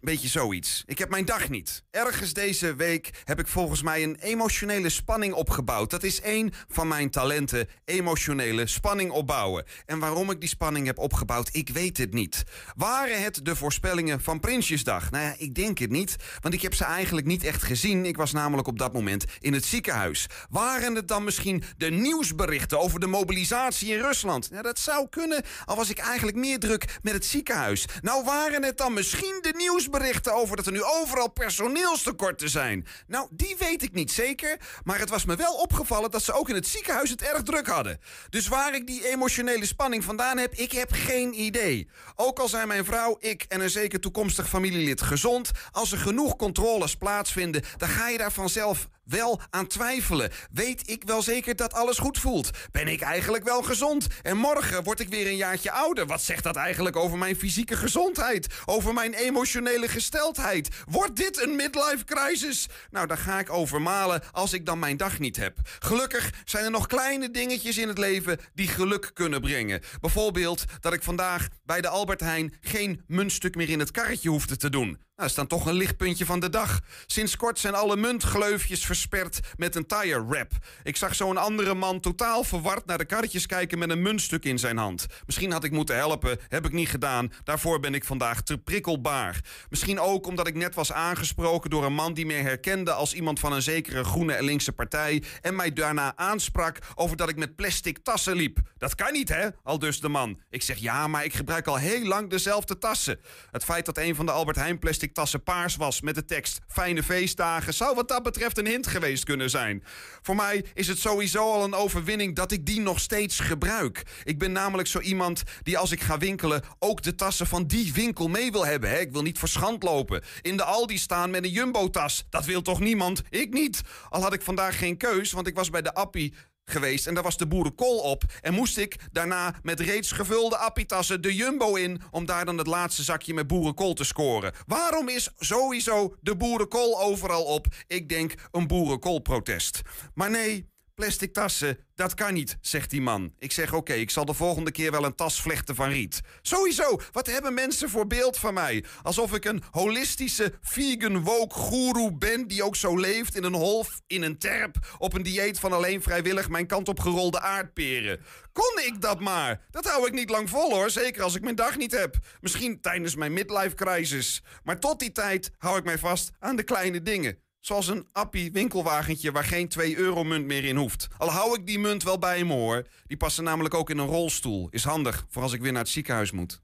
Beetje zoiets. Ik heb mijn dag niet. Ergens deze week heb ik volgens mij een emotionele spanning opgebouwd. Dat is één van mijn talenten, emotionele spanning opbouwen. En waarom ik die spanning heb opgebouwd, ik weet het niet. Waren het de voorspellingen van Prinsjesdag? Nou ja, ik denk het niet, want ik heb ze eigenlijk niet echt gezien. Ik was namelijk op dat moment in het ziekenhuis. Waren het dan misschien de nieuwsberichten over de mobilisatie in Rusland? Ja, dat zou kunnen, al was ik eigenlijk meer druk met het ziekenhuis. Nou, waren het dan misschien de nieuwsberichten over dat er nu overal personeelstekorten zijn? Nou, die weet ik niet zeker, maar het was me wel opgevallen dat ze ook in het ziekenhuis het erg druk hadden. Dus waar ik die emotionele spanning vandaan heb, ik heb geen idee. Ook al zijn mijn vrouw, ik en een zeker toekomstig familielid gezond, als er genoeg controles plaatsvinden, dan ga je daar vanzelf wel aan twijfelen. Weet ik wel zeker dat alles goed voelt? Ben ik eigenlijk wel gezond? En morgen word ik weer een jaartje ouder. Wat zegt dat eigenlijk over mijn fysieke gezondheid? Over mijn emotionele gesteldheid? Wordt dit een midlife crisis? Nou, daar ga ik over malen als ik dan mijn dag niet heb. Gelukkig zijn er nog kleine dingetjes in het leven die geluk kunnen brengen. Bijvoorbeeld dat ik vandaag bij de Albert Heijn geen muntstuk meer in het karretje hoefde te doen. Nou, is dan toch een lichtpuntje van de dag. Sinds kort zijn alle muntgleufjes versperd met een tire wrap. Ik zag zo'n andere man totaal verward naar de karretjes kijken met een muntstuk in zijn hand. Misschien had ik moeten helpen, heb ik niet gedaan. Daarvoor ben ik vandaag te prikkelbaar. Misschien ook omdat ik net was aangesproken door een man die mij herkende als iemand van een zekere groene en linkse partij. En mij daarna aansprak over dat ik met plastic tassen liep. Dat kan niet, hè? Al dus de man. Ik zeg ja, maar ik gebruik al heel lang dezelfde tassen. Het feit dat een van de Albert Heijn plastic tassen paars was met de tekst Fijne feestdagen zou wat dat betreft een hint geweest kunnen zijn. Voor mij is het sowieso al een overwinning dat ik die nog steeds gebruik. Ik ben namelijk zo iemand die als ik ga winkelen ook de tassen van die winkel mee wil hebben. Hè? Ik wil niet verschand lopen. In de Aldi staan met een Jumbo-tas. Dat wil toch niemand? Ik niet. Al had ik vandaag geen keus, want ik was bij de Appie geweest en daar was de boerenkool op. En moest ik daarna met reeds gevulde appitassen de Jumbo in... om daar dan het laatste zakje met boerenkool te scoren. Waarom is sowieso de boerenkool overal op? Ik denk een boerenkoolprotest. Maar nee, plastic tassen, dat kan niet, zegt die man. Ik zeg oké, ik zal de volgende keer wel een tas vlechten van riet. Sowieso, wat hebben mensen voor beeld van mij? Alsof ik een holistische vegan woke goeroe ben... die ook zo leeft in een holf, in een terp... op een dieet van alleen vrijwillig mijn kant op gerolde aardperen. Kon ik dat maar? Dat hou ik niet lang vol hoor, zeker als ik mijn dag niet heb. Misschien tijdens mijn midlife crisis. Maar tot die tijd hou ik mij vast aan de kleine dingen. Zoals een appie winkelwagentje waar geen 2 euro munt meer in hoeft. Al hou ik die munt wel bij me hoor. Die passen namelijk ook in een rolstoel. Is handig voor als ik weer naar het ziekenhuis moet.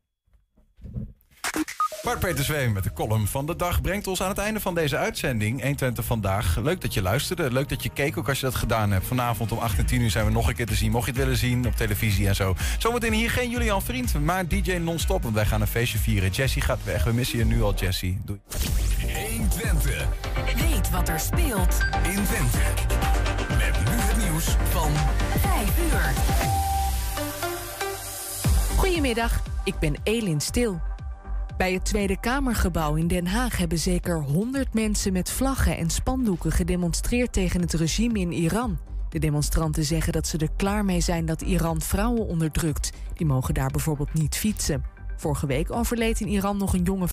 Bart Peter Zweem met de column van de dag brengt ons aan het einde van deze uitzending. 120 vandaag. Leuk dat je luisterde. Leuk dat je keek ook als je dat gedaan hebt. Vanavond om 8 en 10 uur zijn we nog een keer te zien. Mocht je het willen zien op televisie en zo. Zometeen hier geen Julian Vriend, maar DJ non-stop. Want wij gaan een feestje vieren. Jessie gaat weg. We missen je nu al, Jessie. Doei. 120. Weet wat er speelt in Twente. Met nu het nieuws van 5 uur. Goedemiddag, ik ben Elin Stil. Bij het Tweede Kamergebouw in Den Haag hebben zeker 100 mensen met vlaggen en spandoeken gedemonstreerd tegen het regime in Iran. De demonstranten zeggen dat ze er klaar mee zijn dat Iran vrouwen onderdrukt. Die mogen daar bijvoorbeeld niet fietsen. Vorige week overleed in Iran nog een jonge